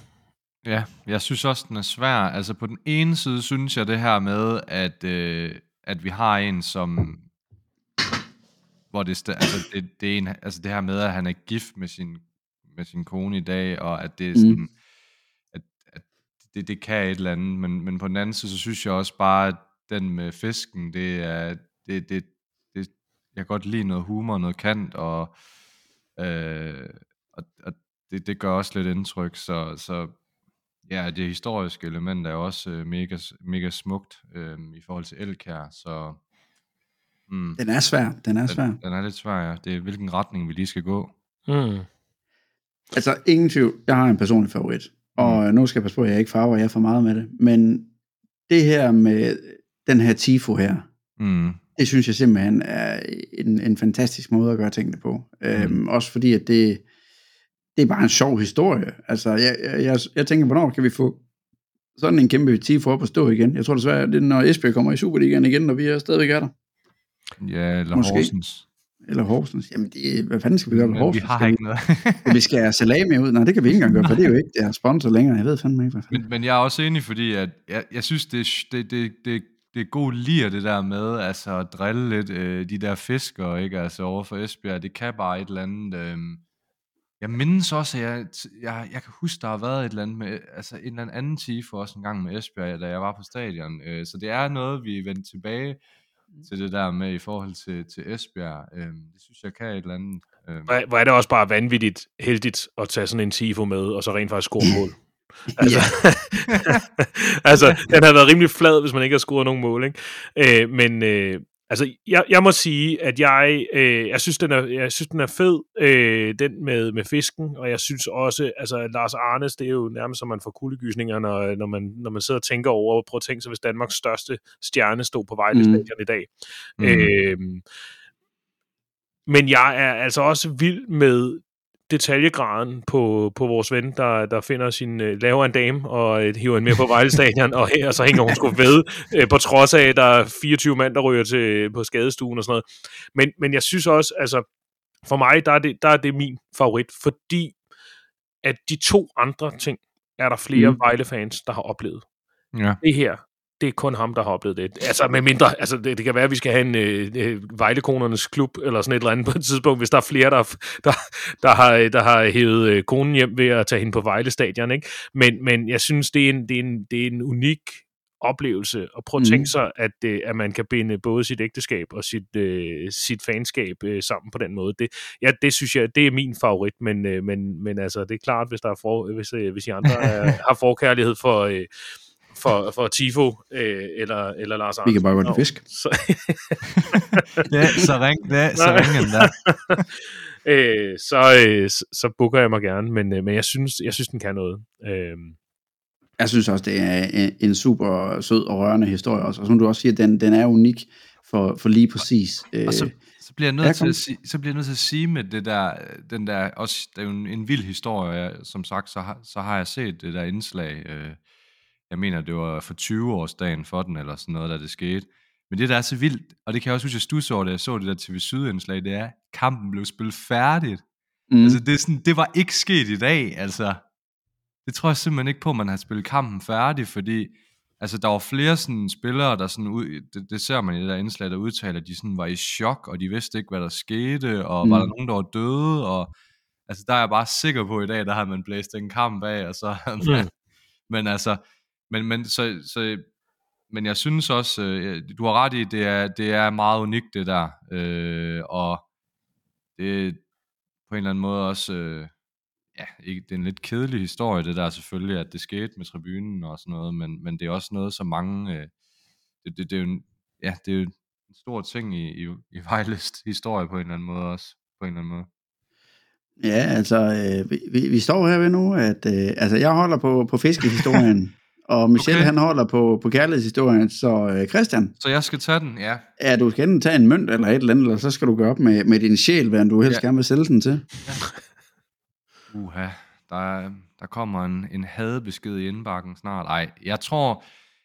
Ja, jeg synes også, den er svær. Altså på den ene side synes jeg det her med, at, øh, at vi har en, som... Hvor det, altså, det, det, er en, altså det her med, at han er gift med sin, med sin kone i dag, og at det er Mm. sådan... At, at det, det kan et eller andet, men, men på den anden side, så synes jeg også bare, at den med fisken, det er... Det, det, det, jeg kan godt lide noget humor, noget kant, og, øh, og, og det, det gør også lidt indtryk, så, så Ja, det historiske element er også øh, mega, mega smukt øh, i forhold til Elkær, så mm, Den er svær, den er svær. den, den er lidt svær, ja. Det er hvilken retning vi lige skal gå. Mm. Altså, ingen tvivl. Jeg har en personlig favorit. Og mm. nu skal jeg passe på, at jeg ikke farver jer for meget med det. Men det her med den her tifo her, Mm, det synes jeg simpelthen er en, en fantastisk måde at gøre tingene på. Mm. Øhm, også fordi, at det, det er bare en sjov historie. Altså, jeg, jeg, jeg, jeg tænker, hvornår kan vi få sådan en kæmpe tifo op at stå igen? Jeg tror desværre, det er, når Esbjerg kommer i Superligaen igen, når vi er stadigvæk er der. ja, eller Måske. Horsens. Eller Horsens. Jamen, det, hvad fanden skal vi gøre med Men vi Horsens? har Skal ikke noget. Skal vi skære salami ud? Nej, det kan vi ikke engang gøre, for det er jo ikke deres sponsor længere. Jeg ved fandme ikke, hvad fanden. men, men jeg er også enig, fordi at jeg, jeg synes, det, det, det, det, det er god lir, det der med altså, at drille lidt øh, de der fiskere, ikke? Altså over for Esbjerg, det kan bare et eller andet... Øh, jeg mindes også, at jeg, jeg, jeg kan huske, der har været et eller andet med, altså en eller anden tifo også en gang med Esbjerg, da jeg var på stadion. Øh, så det er noget, vi er vendt tilbage til det der med i forhold til, til Esbjerg. Øh, det synes jeg kan et eller andet. Øh, Hvor, hvor er det også bare vanvittigt heldigt at tage sådan en tifo med, og så rent faktisk score mål. Altså, altså, den har været rimelig flad, hvis man ikke har scoret nogen mål, ikke? Øh, men, øh, Altså, jeg, jeg må sige, at jeg, øh, jeg, synes, den er, jeg synes, den er fed, øh, den med, med fisken, og jeg synes også, altså Lars Arnes, det er jo nærmest som man får kuldegysninger, når, når, man, når man sidder og tænker over, prøv at tænke sig, hvis Danmarks største stjerne stod på Vejle Mm. Stadion i dag. Mm. Øh, men jeg er altså også vild med detaljegraden på, på vores ven, der, der finder sin, øh, laver en dame og øh, hiver hende med på Vejle Stadion, og, her, og så hænger hun sgu ved, øh, på trods af, at der er 24 mand, der ryger til, på skadestuen og sådan noget. Men, men jeg synes også, altså, for mig, der er, det, der er det min favorit, fordi at de to andre ting, er der flere mm. Vejle-fans, der har oplevet. Ja. Det her, det er kun ham, der har oplevet det. Altså med mindre, altså det, det kan være, at vi skal have en øh, øh, Vejlekonernes klub, eller sådan et eller andet på et tidspunkt, hvis der er flere, der, der, der, har, der har hævet øh, konen hjem ved at tage hende på Vejle Stadion, ikke? Men, men jeg synes, det er en, det er en, det er en unik oplevelse, og prøv at tænke sig, at, øh, at man kan binde både sit ægteskab og sit, øh, sit fanskab øh, sammen på den måde. Det, ja, det synes jeg, det er min favorit, men, øh, men, men altså, det er klart, hvis der er for, hvis, øh, hvis I andre er, har forkærlighed for, øh, for, for Tifo øh, eller, eller Lars Vi Arnsen. kan bare godt lide fisk. Så, ja, så ring, ja, så ring den der. øh, så, øh, så, booker jeg mig gerne, men, øh, men jeg synes, jeg synes, den kan noget. Øh, Jeg synes også, det er en, en super sød og rørende historie også. Og som du også siger, den, den er unik for, for lige præcis. Øh, Og så, så bliver jeg nødt til at sige, så bliver jeg nødt til at sige med det der, den der også, det er jo en, en vild historie, som sagt, så har, så har jeg set det der indslag, øh, jeg mener, det var for 20 års dagen for den, eller sådan noget, da det skete. Men det, der er så vildt, og det kan jeg også huske, jeg stusse over, da jeg så det der TV Syd-indslag, det er, at kampen blev spillet færdigt. mm. Altså, det, er sådan, det var ikke sket i dag, altså. Det tror jeg simpelthen ikke på, at man har spillet kampen færdig, fordi altså, der var flere sådan, spillere, der sådan ud, det, det, ser man i det der indslag, der udtaler, at de sådan var i chok, og de vidste ikke, hvad der skete, og mm. var der nogen, der var døde, og altså, der er jeg bare sikker på i dag, der har man blæst en kamp af, og så man, Mm. men altså, men, men, så, så, men jeg synes også, øh, du har ret i, det er, det er meget unikt det der, øh, og det på en eller anden måde også, øh, ja, ikke, det er en lidt kedelig historie, det der selvfølgelig, at det skete med tribunen og sådan noget, men, men det er også noget, som mange, øh, det, det, det, er jo en, ja, det er jo en stor ting i, i, i Vejles historie på en eller anden måde også, på en eller anden måde. Ja, altså, øh, vi, vi, vi står her ved nu, at øh, altså, jeg holder på, på fiskehistorien, og Michel Okay. han holder på, på kærlighedshistorien. Så øh, Christian, Så jeg skal tage den, ja. ja, du skal enten tage en mønt eller et eller andet, eller så skal du gøre op med, med din sjæl, hvad du helst Ja. gerne vil sælge den til. Uha, der, er- der kommer en, en hadebesked i indbakken snart. Ej, jeg tror,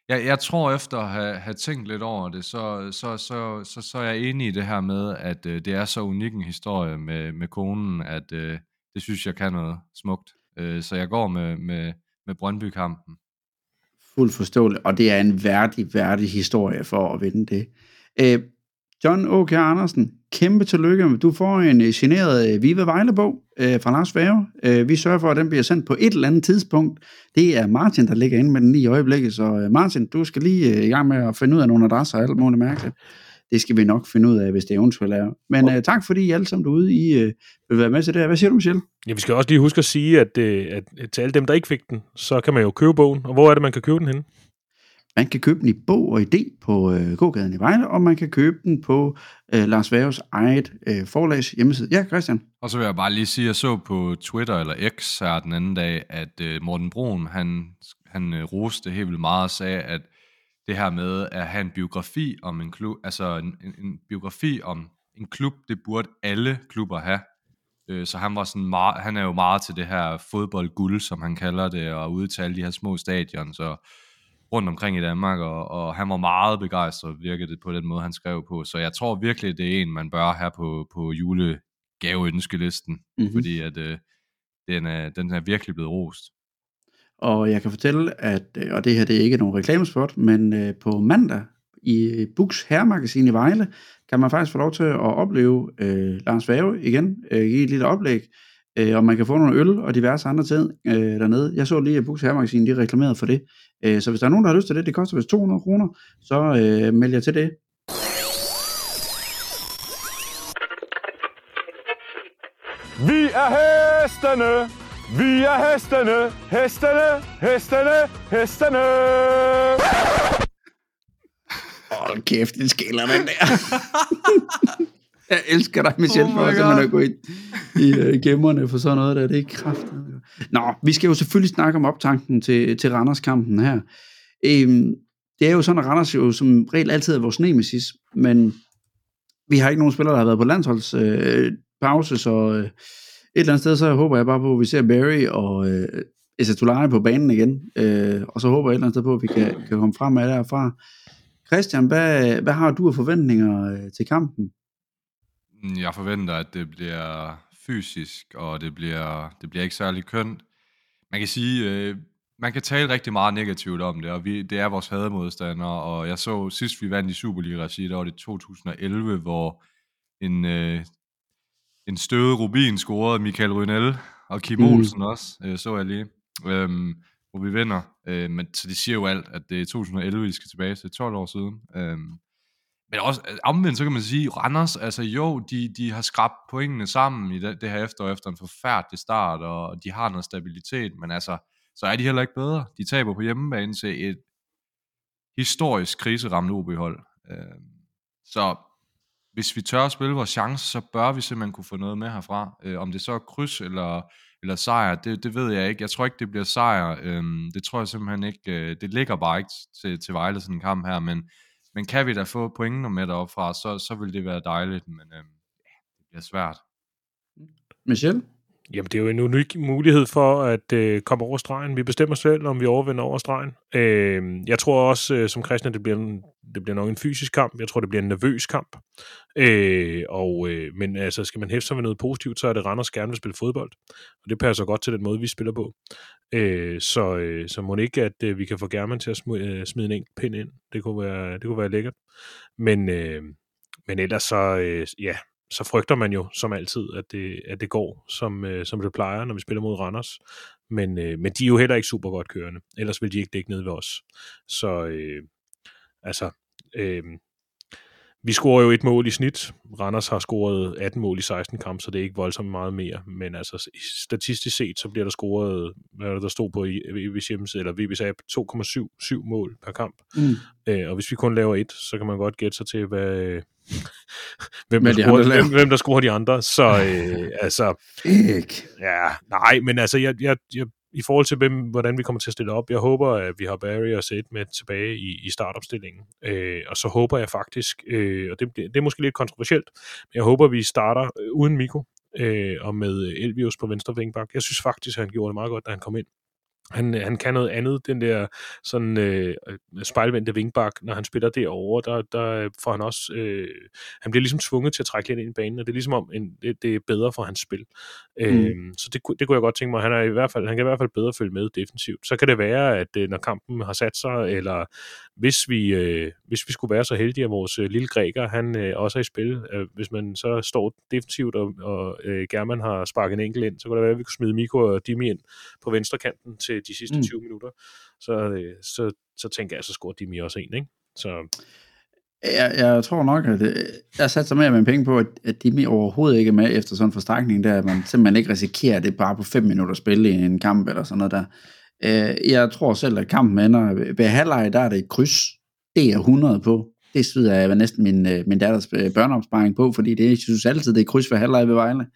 jeg, jeg tror efter at have, have tænkt lidt over det, så, så, så, så, så er jeg enig i det her med, at øh, det er så unik en historie med, med konen, at øh, det synes jeg kan noget smukt. Øh, så jeg går med, med, med Brøndby-kampen. Fuldt forståeligt, og det er en værdig, værdig historie for at vinde det. Øh, John O.K. Andersen, kæmpe tillykke. Du får en øh, generet øh, Viva Vejlebog øh, fra Lars Færge. Øh, vi sørger for, at den bliver sendt på et eller andet tidspunkt. Det er Martin, der ligger inde med den lige i øjeblikket, så øh, Martin, du skal lige øh, i gang med at finde ud af nogle adresser og alt muligt mærkeligt. Det skal vi nok finde ud af, hvis det eventuelt er. Men øh, tak fordi I alle sammen derude, I øh, vil være med til det her. Hvad siger du, Michelle? ja, vi skal også lige huske at sige, at, øh, at, at til alle dem, der ikke fik den, så kan man jo købe bogen. Og hvor er det, man kan købe den henne? Man kan købe den i bog og idé på øh, gågaden i Vejle, og man kan købe den på øh, Lars Værges eget øh, forlags hjemmeside. Ja, Christian. Og så vil jeg bare lige sige, at jeg så på Twitter eller X her den anden dag, at øh, Morten Brun, han, han øh, roste helt vildt meget og sagde, at det her med at have en biografi om en klub, altså en, en, en biografi om en klub, det burde alle klubber have. Øh, så han var sådan meget, han er jo meget til det her fodboldguld, som han kalder det, og ude til alle de her små stadion, så rundt omkring i Danmark, og, og han var meget begejstret, virkede det på den måde, han skrev på. Så jeg tror virkelig, det er en, man bør have på, på julegaveønskelisten, Mhm. mm-hmm. fordi at, øh, den, er, den er virkelig blevet rost. Og jeg kan fortælle, at, øh, og det her det er ikke nogen reklamespot, men øh, på mandag i øh, Bux Herremagasin i Vejle, kan man faktisk få lov til at opleve øh, Lars Vave igen, øh, give et lille oplæg, øh, og man kan få nogle øl og diverse andre ting øh, dernede. Jeg så lige, at Bux Herremagasin de reklamerede for det. Øh, så hvis der er nogen, der har lyst til det, det koster vist 200 kroner, så øh, meld jer til det. Vi er hestene! Vi er hestene! Hestene! Hestene! Hestene! Og Hold kæft, den skiller den der. jeg elsker dig, Michelle, Oh oh for simpelthen at gå ind i uh, gemmerne for sådan noget der. Det er kraft. Nå, vi skal jo selvfølgelig snakke om optanken til, til Randers-kampen her. Øhm, det er jo sådan, at Randers jo som regel altid er vores nemesis, men vi har ikke nogen spillere, der har været på landsholds øh, pause, så øh, et eller andet sted, så håber jeg bare på, at vi ser Barry og øh, Esatulane på banen igen, øh, og så håber jeg et eller andet sted på, at vi kan, kan komme frem af derfra. Christian, hvad, hvad har du af forventninger øh, til kampen? Jeg forventer, at det bliver fysisk, og det bliver, det bliver ikke særlig kønt. Man kan sige, øh, man kan tale rigtig meget negativt om det, og vi, det er vores hademodstandere, og jeg så sidst vi vandt i Superliga-regi, der var det 2011, hvor en, øh, en støvet Rubin scorede Michael Rynel, og Kim Mhm. Olsen også, øh, så jeg lige, øhm, hvor vi vinder. Øh, men, så det siger jo alt, at det er 2011, vi skal tilbage til 12 år siden. Øhm, men også øh, omvendt, så kan man sige, Randers, altså jo, de, de har skrabt pointene sammen i det, det her efterår efter en forfærdelig start, og de har noget stabilitet, men altså, så er de heller ikke bedre. De taber på hjemmebane til et historisk kriseramt OB-hold. Øh, så hvis vi tør at spille vores chance, så bør vi simpelthen kunne få noget med herfra. Øh, om det så er kryds eller, eller sejr, det, det ved jeg ikke. Jeg tror ikke, det bliver sejr. Øh, det tror jeg simpelthen ikke. Øh, det ligger bare ikke til, til Vejle sådan en kamp her, men, men kan vi da få pointene med deroppe fra, så, så vil det være dejligt, men øh, ja, det bliver svært. Michel? Jamen, det er jo en unik mulighed for at øh, komme over stregen. Vi bestemmer selv, om vi overvinder over stregen. Øh, jeg tror også, øh, som Christian, det bliver, en, det bliver nok en fysisk kamp. Jeg tror, det bliver en nervøs kamp. Øh, og, øh, men altså, skal man hæfte sig med noget positivt, så er det Randers gerne vil spille fodbold. Og det passer godt til den måde, vi spiller på. Øh, så, øh, så må det ikke, at øh, vi kan få German til at smide, øh, smide en enkelt pind ind. Det kunne være, det kunne være lækkert. Men, øh, men ellers så, øh, ja, så frygter man jo som altid, at det, at det går, som, øh, som det plejer, når vi spiller mod Randers. Men, øh, men de er jo heller ikke super godt kørende. Ellers vil de ikke dække ned ved os. Så øh, altså, øh, vi scorer jo et mål i snit. Randers har scoret 18 mål i 16 kampe, så det er ikke voldsomt meget mere. Men altså, statistisk set, så bliver der scoret, hvad er der stod på i VB's hjemmeside, eller VB's app, 2,77 mål per kamp. Mm. Øh, og hvis vi kun laver et, så kan man godt gætte sig til, hvad, hvem, der de scorer, andre hvem, hvem der scorer de andre. Så øh, altså, Ikke. ja, nej, men altså, jeg, jeg, jeg, i forhold til, hvem, hvordan vi kommer til at stille op, jeg håber, at vi har Barry og Seth med tilbage i, i startopstillingen. Øh, og så håber jeg faktisk, øh, og det, det er måske lidt kontroversielt, men jeg håber, at vi starter øh, uden Miko øh, og med Elvius på venstre vingbak. Jeg synes faktisk, at han gjorde det meget godt, da han kom ind. Han, han kan noget andet, den der sådan øh, spejlvendte vingbak, når han spiller derovre, der, der får han også, øh, han bliver ligesom tvunget til at trække lidt ind i banen, og det er ligesom om, en, det, det er bedre for hans spil. Mm. Øh, så det, kunne- det kunne jeg godt tænke mig, han, er i hvert fald, han kan i hvert fald bedre følge med defensivt. Så kan det være, at øh, når kampen har sat sig, eller hvis vi, øh, hvis vi skulle være så heldige, at vores øh, lille græker, han øh, også er i spil, øh, hvis man så står defensivt, og, og øh, German har sparket en enkelt ind, så kunne det være, at vi kunne smide Miko og Dimi ind på venstre kanten til de sidste Mm. mm. 20 minutter. Så, øh, så, så tænker jeg, så scorer Dimi også en, ikke? Så Jeg, jeg tror nok, at øh, jeg satser mere med penge på, at, at de overhovedet ikke er med efter sådan en forstrækning, der at man simpelthen ikke risikerer det bare på 5 minutter spil i en kamp eller sådan noget der. Øh, Jeg tror selv, at kampen ender ved halvleg, der er det et kryds. Det er 100 på. Det svider jeg næsten min, øh, min datters øh, børneopsparing på, fordi det, jeg synes altid, det er kryds ved halvleg ved Vejle.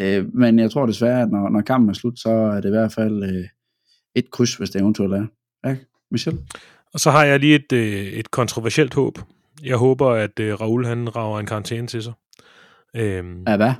Øh, Men jeg tror desværre, at når, når kampen er slut, så er det i hvert fald øh, et kryds, hvis det eventuelt er. Ja, Michel? Og så har jeg lige et, øh, et kontroversielt håb. Jeg håber, at øh, Raul han rager en karantæne til sig. Øhm, Ja, hvad?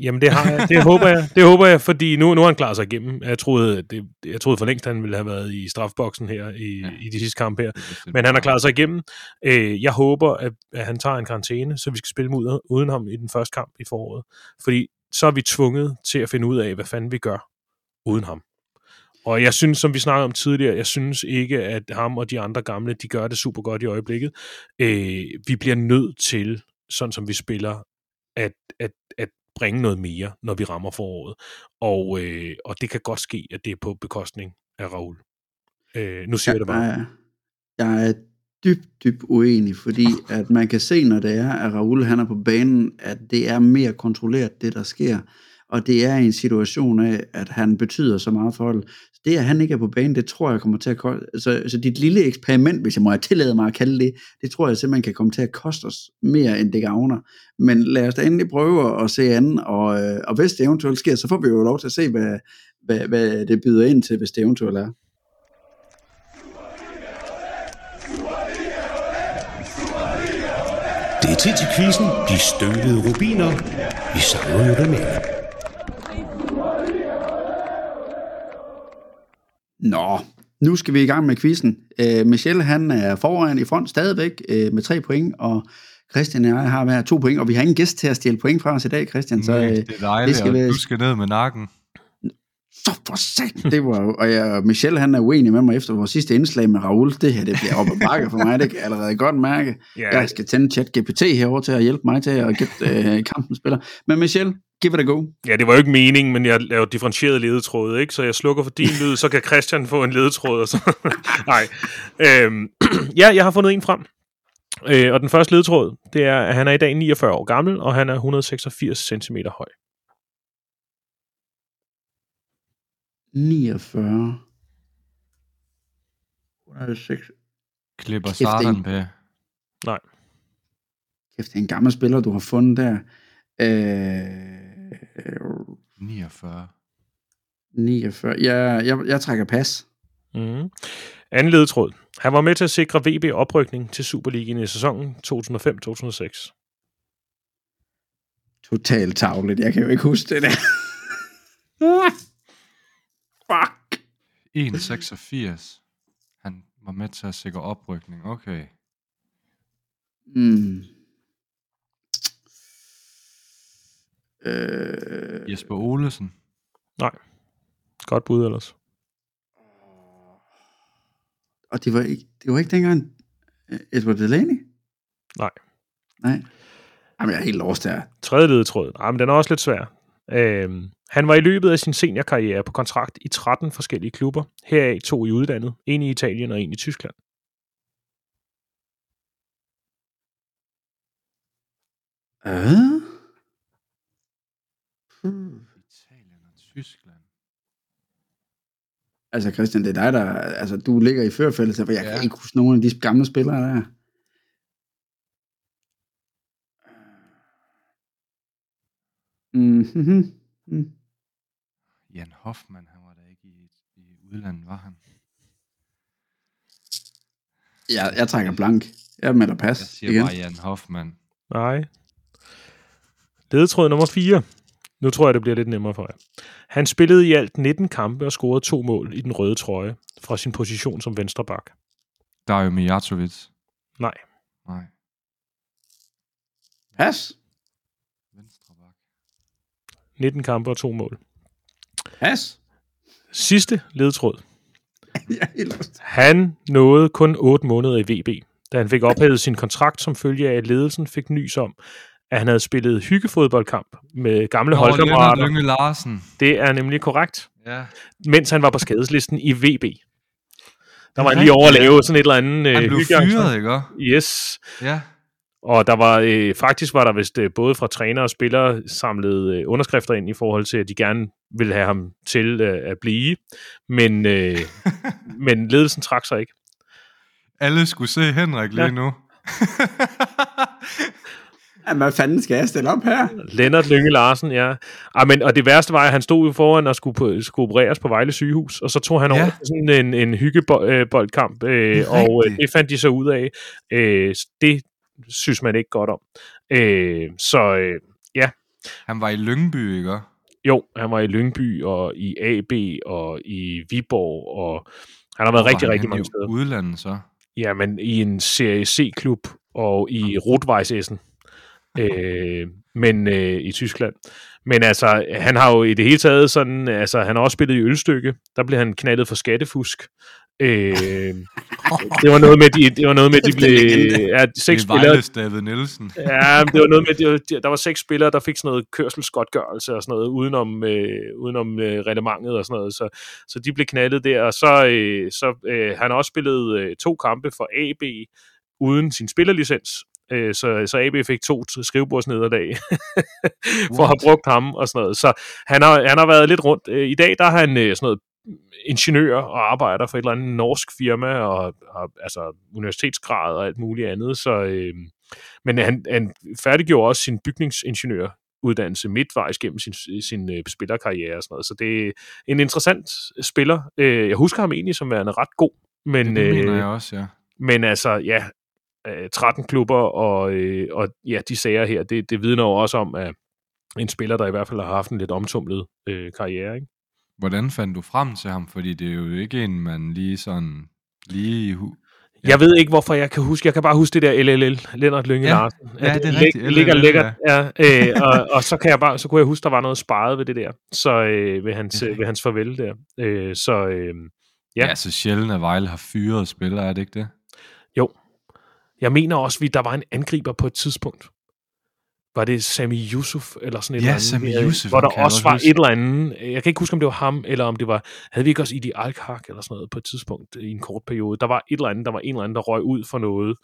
Jamen det har jeg, det håber jeg, det håber jeg, fordi nu, nu har han klaret sig igennem. Jeg troede, det, jeg troede for længst, han ville have været i strafboksen her i, Ja. i de sidste kampe her. Er Men han har klaret sig igennem. Øh, jeg håber, at, at han tager en karantæne, så vi skal spille mod, uden ham i den første kamp i foråret. Fordi så er vi tvunget til at finde ud af, hvad fanden vi gør uden ham. Og jeg synes, som vi snakkede om tidligere, jeg synes ikke, at ham og de andre gamle, de gør det super godt i øjeblikket. Øh, vi bliver nødt til, sådan som vi spiller, at, at, at bringe noget mere, når vi rammer foråret. Og, øh, og det kan godt ske, at det er på bekostning af Raul. Øh, nu siger jeg det bare. Jeg, jeg er dybt, dybt uenig, fordi at man kan se, når det er, at Raul han er på banen, at det er mere kontrolleret, det der sker og det er en situation af, at han betyder så meget for holdet. Det, at han ikke er på banen, det tror jeg kommer til at koste, så, så dit lille eksperiment, hvis jeg må tillade mig at kalde det, det tror jeg simpelthen kan komme til at koste os mere, end det gavner. Men lad os da endelig prøve at se an, og, øh, og hvis det eventuelt sker, så får vi jo lov til at se, hvad, hvad, hvad det byder ind til, hvis det eventuelt er. Det er tid til quizzen, de støvede rubiner. Vi savner jo dem alle. Nå, nu skal vi i gang med quizzen. Uh, Michelle, han er foran i front stadigvæk uh, med tre point, og Christian og jeg har hver to point, og vi har ingen gæst til at stjæle point fra os i dag, Christian. Så, uh, det er dejligt, det skal og være- du skal ned med nakken. så for sat, det var og jeg, Michelle han er uenig med mig efter vores sidste indslag med Raoul. Det her, det bliver op ad bakke for mig, det kan jeg allerede godt mærke. Ja, Jeg skal tænde chat GPT herover til at hjælpe mig til at gætte uh, kampen spiller. Men Michelle, give it a go. ja, det var jo ikke meningen, men jeg laver differentieret ledetråd, ikke? Så jeg slukker for din lyd, så kan Christian få en ledetråd. Og så... Nej. Øhm, ja, jeg har fundet en frem. Øh, og den første ledetråd, det er, at han er i dag 49 år gammel, og han er 186 cm høj. 49. 106. Klipper Kæft, det er Sardan en- på. Kæft, det er en gammel spiller, du har fundet der. Øh, 49. 49. Jeg, jeg, jeg trækker pas. Mm. Anden ledetråd. Han var med til at sikre VB oprykning til Superligaen i sæsonen 2005-2006. Totalt tavligt. Jeg kan jo ikke huske det der. Fuck. 1,86. Han var med til at sikre oprykning. Okay. Mm. Øh, Jesper Olesen. Godt bud ellers. og det var ikke, det var ikke dengang øh, Edward Delaney? Nej. Nej. Jamen, jeg er helt lost her. Tredje ledetråd. Ah, men den er også lidt svær. Øhm, han var i løbet af sin seniorkarriere på kontrakt i 13 forskellige klubber. Heraf to i udlandet. En i Italien og en i Tyskland. Øh? Hmm. Italien og Tyskland. Altså Christian, det er dig, der... Altså, du ligger i førfældet, for jeg ja. Ja. kan ikke huske nogen af de gamle spillere der. Mm-hmm. Mm. Jan Hoffmann, han var da ikke i, i udlandet, var han? Jeg, jeg trækker blank. Jeg melder pas Jeg siger igen. bare Jan Hoffmann. Nej. Ledetråd nummer 4. Nu tror jeg, det bliver lidt nemmere for jer. Han spillede i alt 19 kampe og scorede to mål i den røde trøje fra sin position som venstre bak. Dario Mijatovic. Nej. Nej, bak. 19 kampe og to mål. Pas. Sidste er helt lost. Han nåede kun 8 måneder i VB, da han fik ophævet sin kontrakt som følge af, at ledelsen fik nys om, at han havde spillet hyggefodboldkamp med gamle holdkammerater. Lønge Larsen. Det er nemlig korrekt, Ja. mens han var på skadeslisten i VB. Der var han lige over at lave sådan et eller andet Han øh, blev fyret, ikke? Yes. Ja. Og der var øh, faktisk var der vist øh, både fra træner og spillere samlet øh, underskrifter ind i forhold til, at de gerne ville have ham til øh, at blive. Men, øh, men ledelsen trak sig ikke. Alle skulle se Henrik lige Ja. nu. Jamen, hvad fanden skal jeg stille op her? Lennart Lønge Larsen, ja. Ah, men, og det værste var, at han stod jo foran og skulle, på, skulle opereres på Vejle sygehus, og så tog han Ja. over sådan en, en hyggeboldkamp, øh, er og øh, det fandt de så ud af. Øh, det synes man ikke godt om. Øh, så øh, Han var i Lyngby, ikke? jo, han var i Lyngby, og i AB, og i Viborg, og han har været rigtig, rigtig mange steder. udlandet så. Jamen, i en Serie C-klub, og i Rotvejsessen. Øh, men øh, i Tyskland. Men altså, han har jo i det hele taget sådan, altså, han har også spillet i Ølstykke. Der blev han knaldet for skattefusk. Øh, det var noget med, de, det var noget med, de blev, ja, seks er spillere, David Nielsen. Ja, det var noget med, var, der var seks spillere, der fik sådan noget kørselsgodtgørelse og sådan noget, udenom, øh, udenom øh, reglementet og sådan noget, så, så de blev knaldet der, og så, øh, så øh, han har også spillet øh, to kampe for AB uden sin spillerlicens, Øh, så, så AB fik to skrivebordsnederlag for at have brugt ham og sådan noget. Så han har, han har været lidt rundt. Øh, I dag der er han øh, sådan noget ingeniør og arbejder for et eller andet norsk firma og har altså universitetsgrad og alt muligt andet. Så, øh, men han, han færdiggjorde også sin bygningsingeniør uddannelse midtvejs gennem sin, sin øh, spillerkarriere og sådan noget. Så det er en interessant spiller. Øh, jeg husker ham egentlig som værende ret god. Men, det mener øh, jeg også, ja. men altså, ja, øh, 13 klubber og, øh, og ja, de sager her, det, det vidner jo også om, at en spiller, der i hvert fald har haft en lidt omtumlet øh, karriere, ikke? Hvordan fandt du frem til ham? Fordi det er jo ikke en, man lige sådan... Lige i hu- Ja. Jeg ved ikke, hvorfor jeg kan huske. Jeg kan bare huske det der LLL, Lennart Lynge Ja. Larsen. Ja, At det er lig- rigtigt. Ligger LLL, lækkert, ja. øh, og, og, så, kan jeg bare, så kunne jeg huske, der var noget sparet ved det der. Så øh, ved, hans, Det øh, ved hans farvel der. Øh, så øh, Ja. Ja. ja, så sjældent at Vejle har fyret spillere, er det ikke det? Jeg mener også, at der var en angriber på et tidspunkt. Var det Sami Yusuf eller sådan et Ja, eller andet? Sami Yusuf, Hvor der også godt var huske. et eller andet. Jeg kan ikke huske, om det var ham, eller om det var... Havde vi ikke også Idi Alkhak eller sådan noget på et tidspunkt i en kort periode? Der var et eller andet, der var en eller anden, der røg ud for noget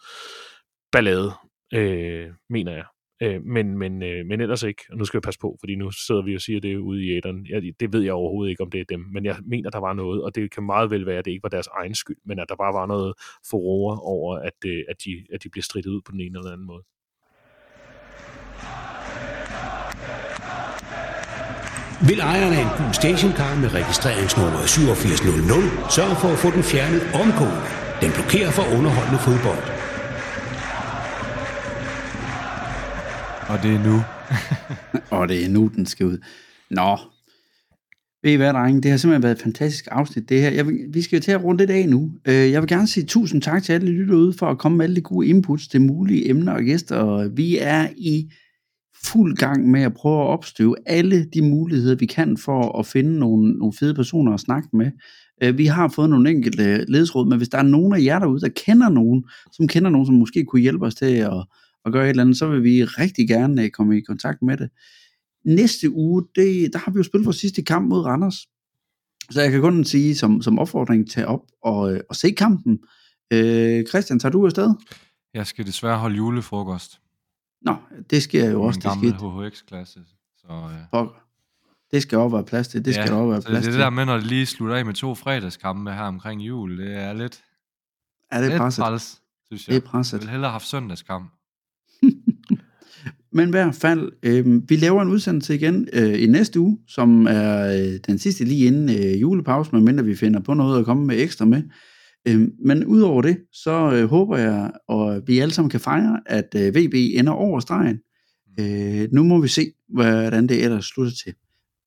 ballade, øh, mener jeg. Øh, men, men, øh, men ellers ikke. Og nu skal vi passe på, fordi nu sidder vi og siger det ude i æderen. Jeg, det ved jeg overhovedet ikke, om det er dem. Men jeg mener, der var noget, og det kan meget vel være, at det ikke var deres egen skyld, men at der bare var noget forroer over, at, øh, at, de, at de bliver strittet ud på den ene eller anden måde. Vil ejeren af en gul stationcar med registreringsnummer 8700 sørge for at få den fjernet omgående. Den blokerer for underholdende fodbold. Og det er nu. Og det er nu, den skal ud. Nå, ved I hvad, drenge? Det har simpelthen været et fantastisk afsnit, det her. Jeg vil, vi skal jo til at runde det af nu. Øh, jeg vil gerne sige tusind tak til alle lytter ude for at komme med alle de gode inputs til mulige emner og gæster. Vi er i fuld gang med at prøve at opstøve alle de muligheder, vi kan for at finde nogle, nogle fede personer at snakke med. Øh, vi har fået nogle enkelte ledesråd, men hvis der er nogen af jer derude, der kender nogen, som kender nogen, som måske kunne hjælpe os til at, at gøre et eller andet, så vil vi rigtig gerne øh, komme i kontakt med det. Næste uge, det, der har vi jo spillet vores sidste kamp mod Randers. Så jeg kan kun sige som, som opfordring, tage op og, øh, og se kampen. Øh, Christian, tager du afsted? Jeg skal desværre holde julefrokost. Nå, det skal jo også, min det gamle skal, HHX-klasse. Så, øh, fuck. det skal også være plads til, det skal ja, der også være plads det er til. det der med, når det lige slutter af med to fredagskampe her omkring jul, det er lidt, ja, det er lidt presset. træls, synes jeg. Det er Jeg presset. ville hellere have haft søndagskamp. Men i hvert fald, øh, vi laver en udsendelse igen øh, i næste uge, som er øh, den sidste lige inden øh, julepausen, medmindre vi finder på noget at komme med ekstra med. Øh, men udover det, så øh, håber jeg, og vi alle sammen kan fejre, at øh, VB ender over stregen. Øh, nu må vi se, hvordan det ellers slutter til.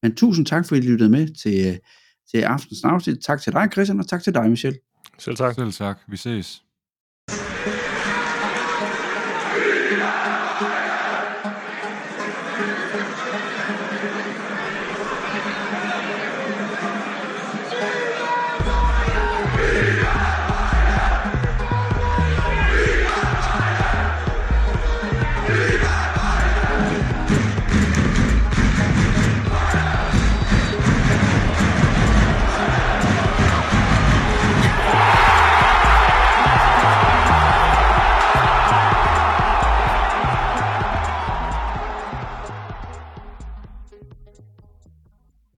Men tusind tak, for at I lyttede med til, øh, til aftens afsnit. Tak til dig, Christian, og tak til dig, Michel. Selv tak. Selv tak. Vi ses.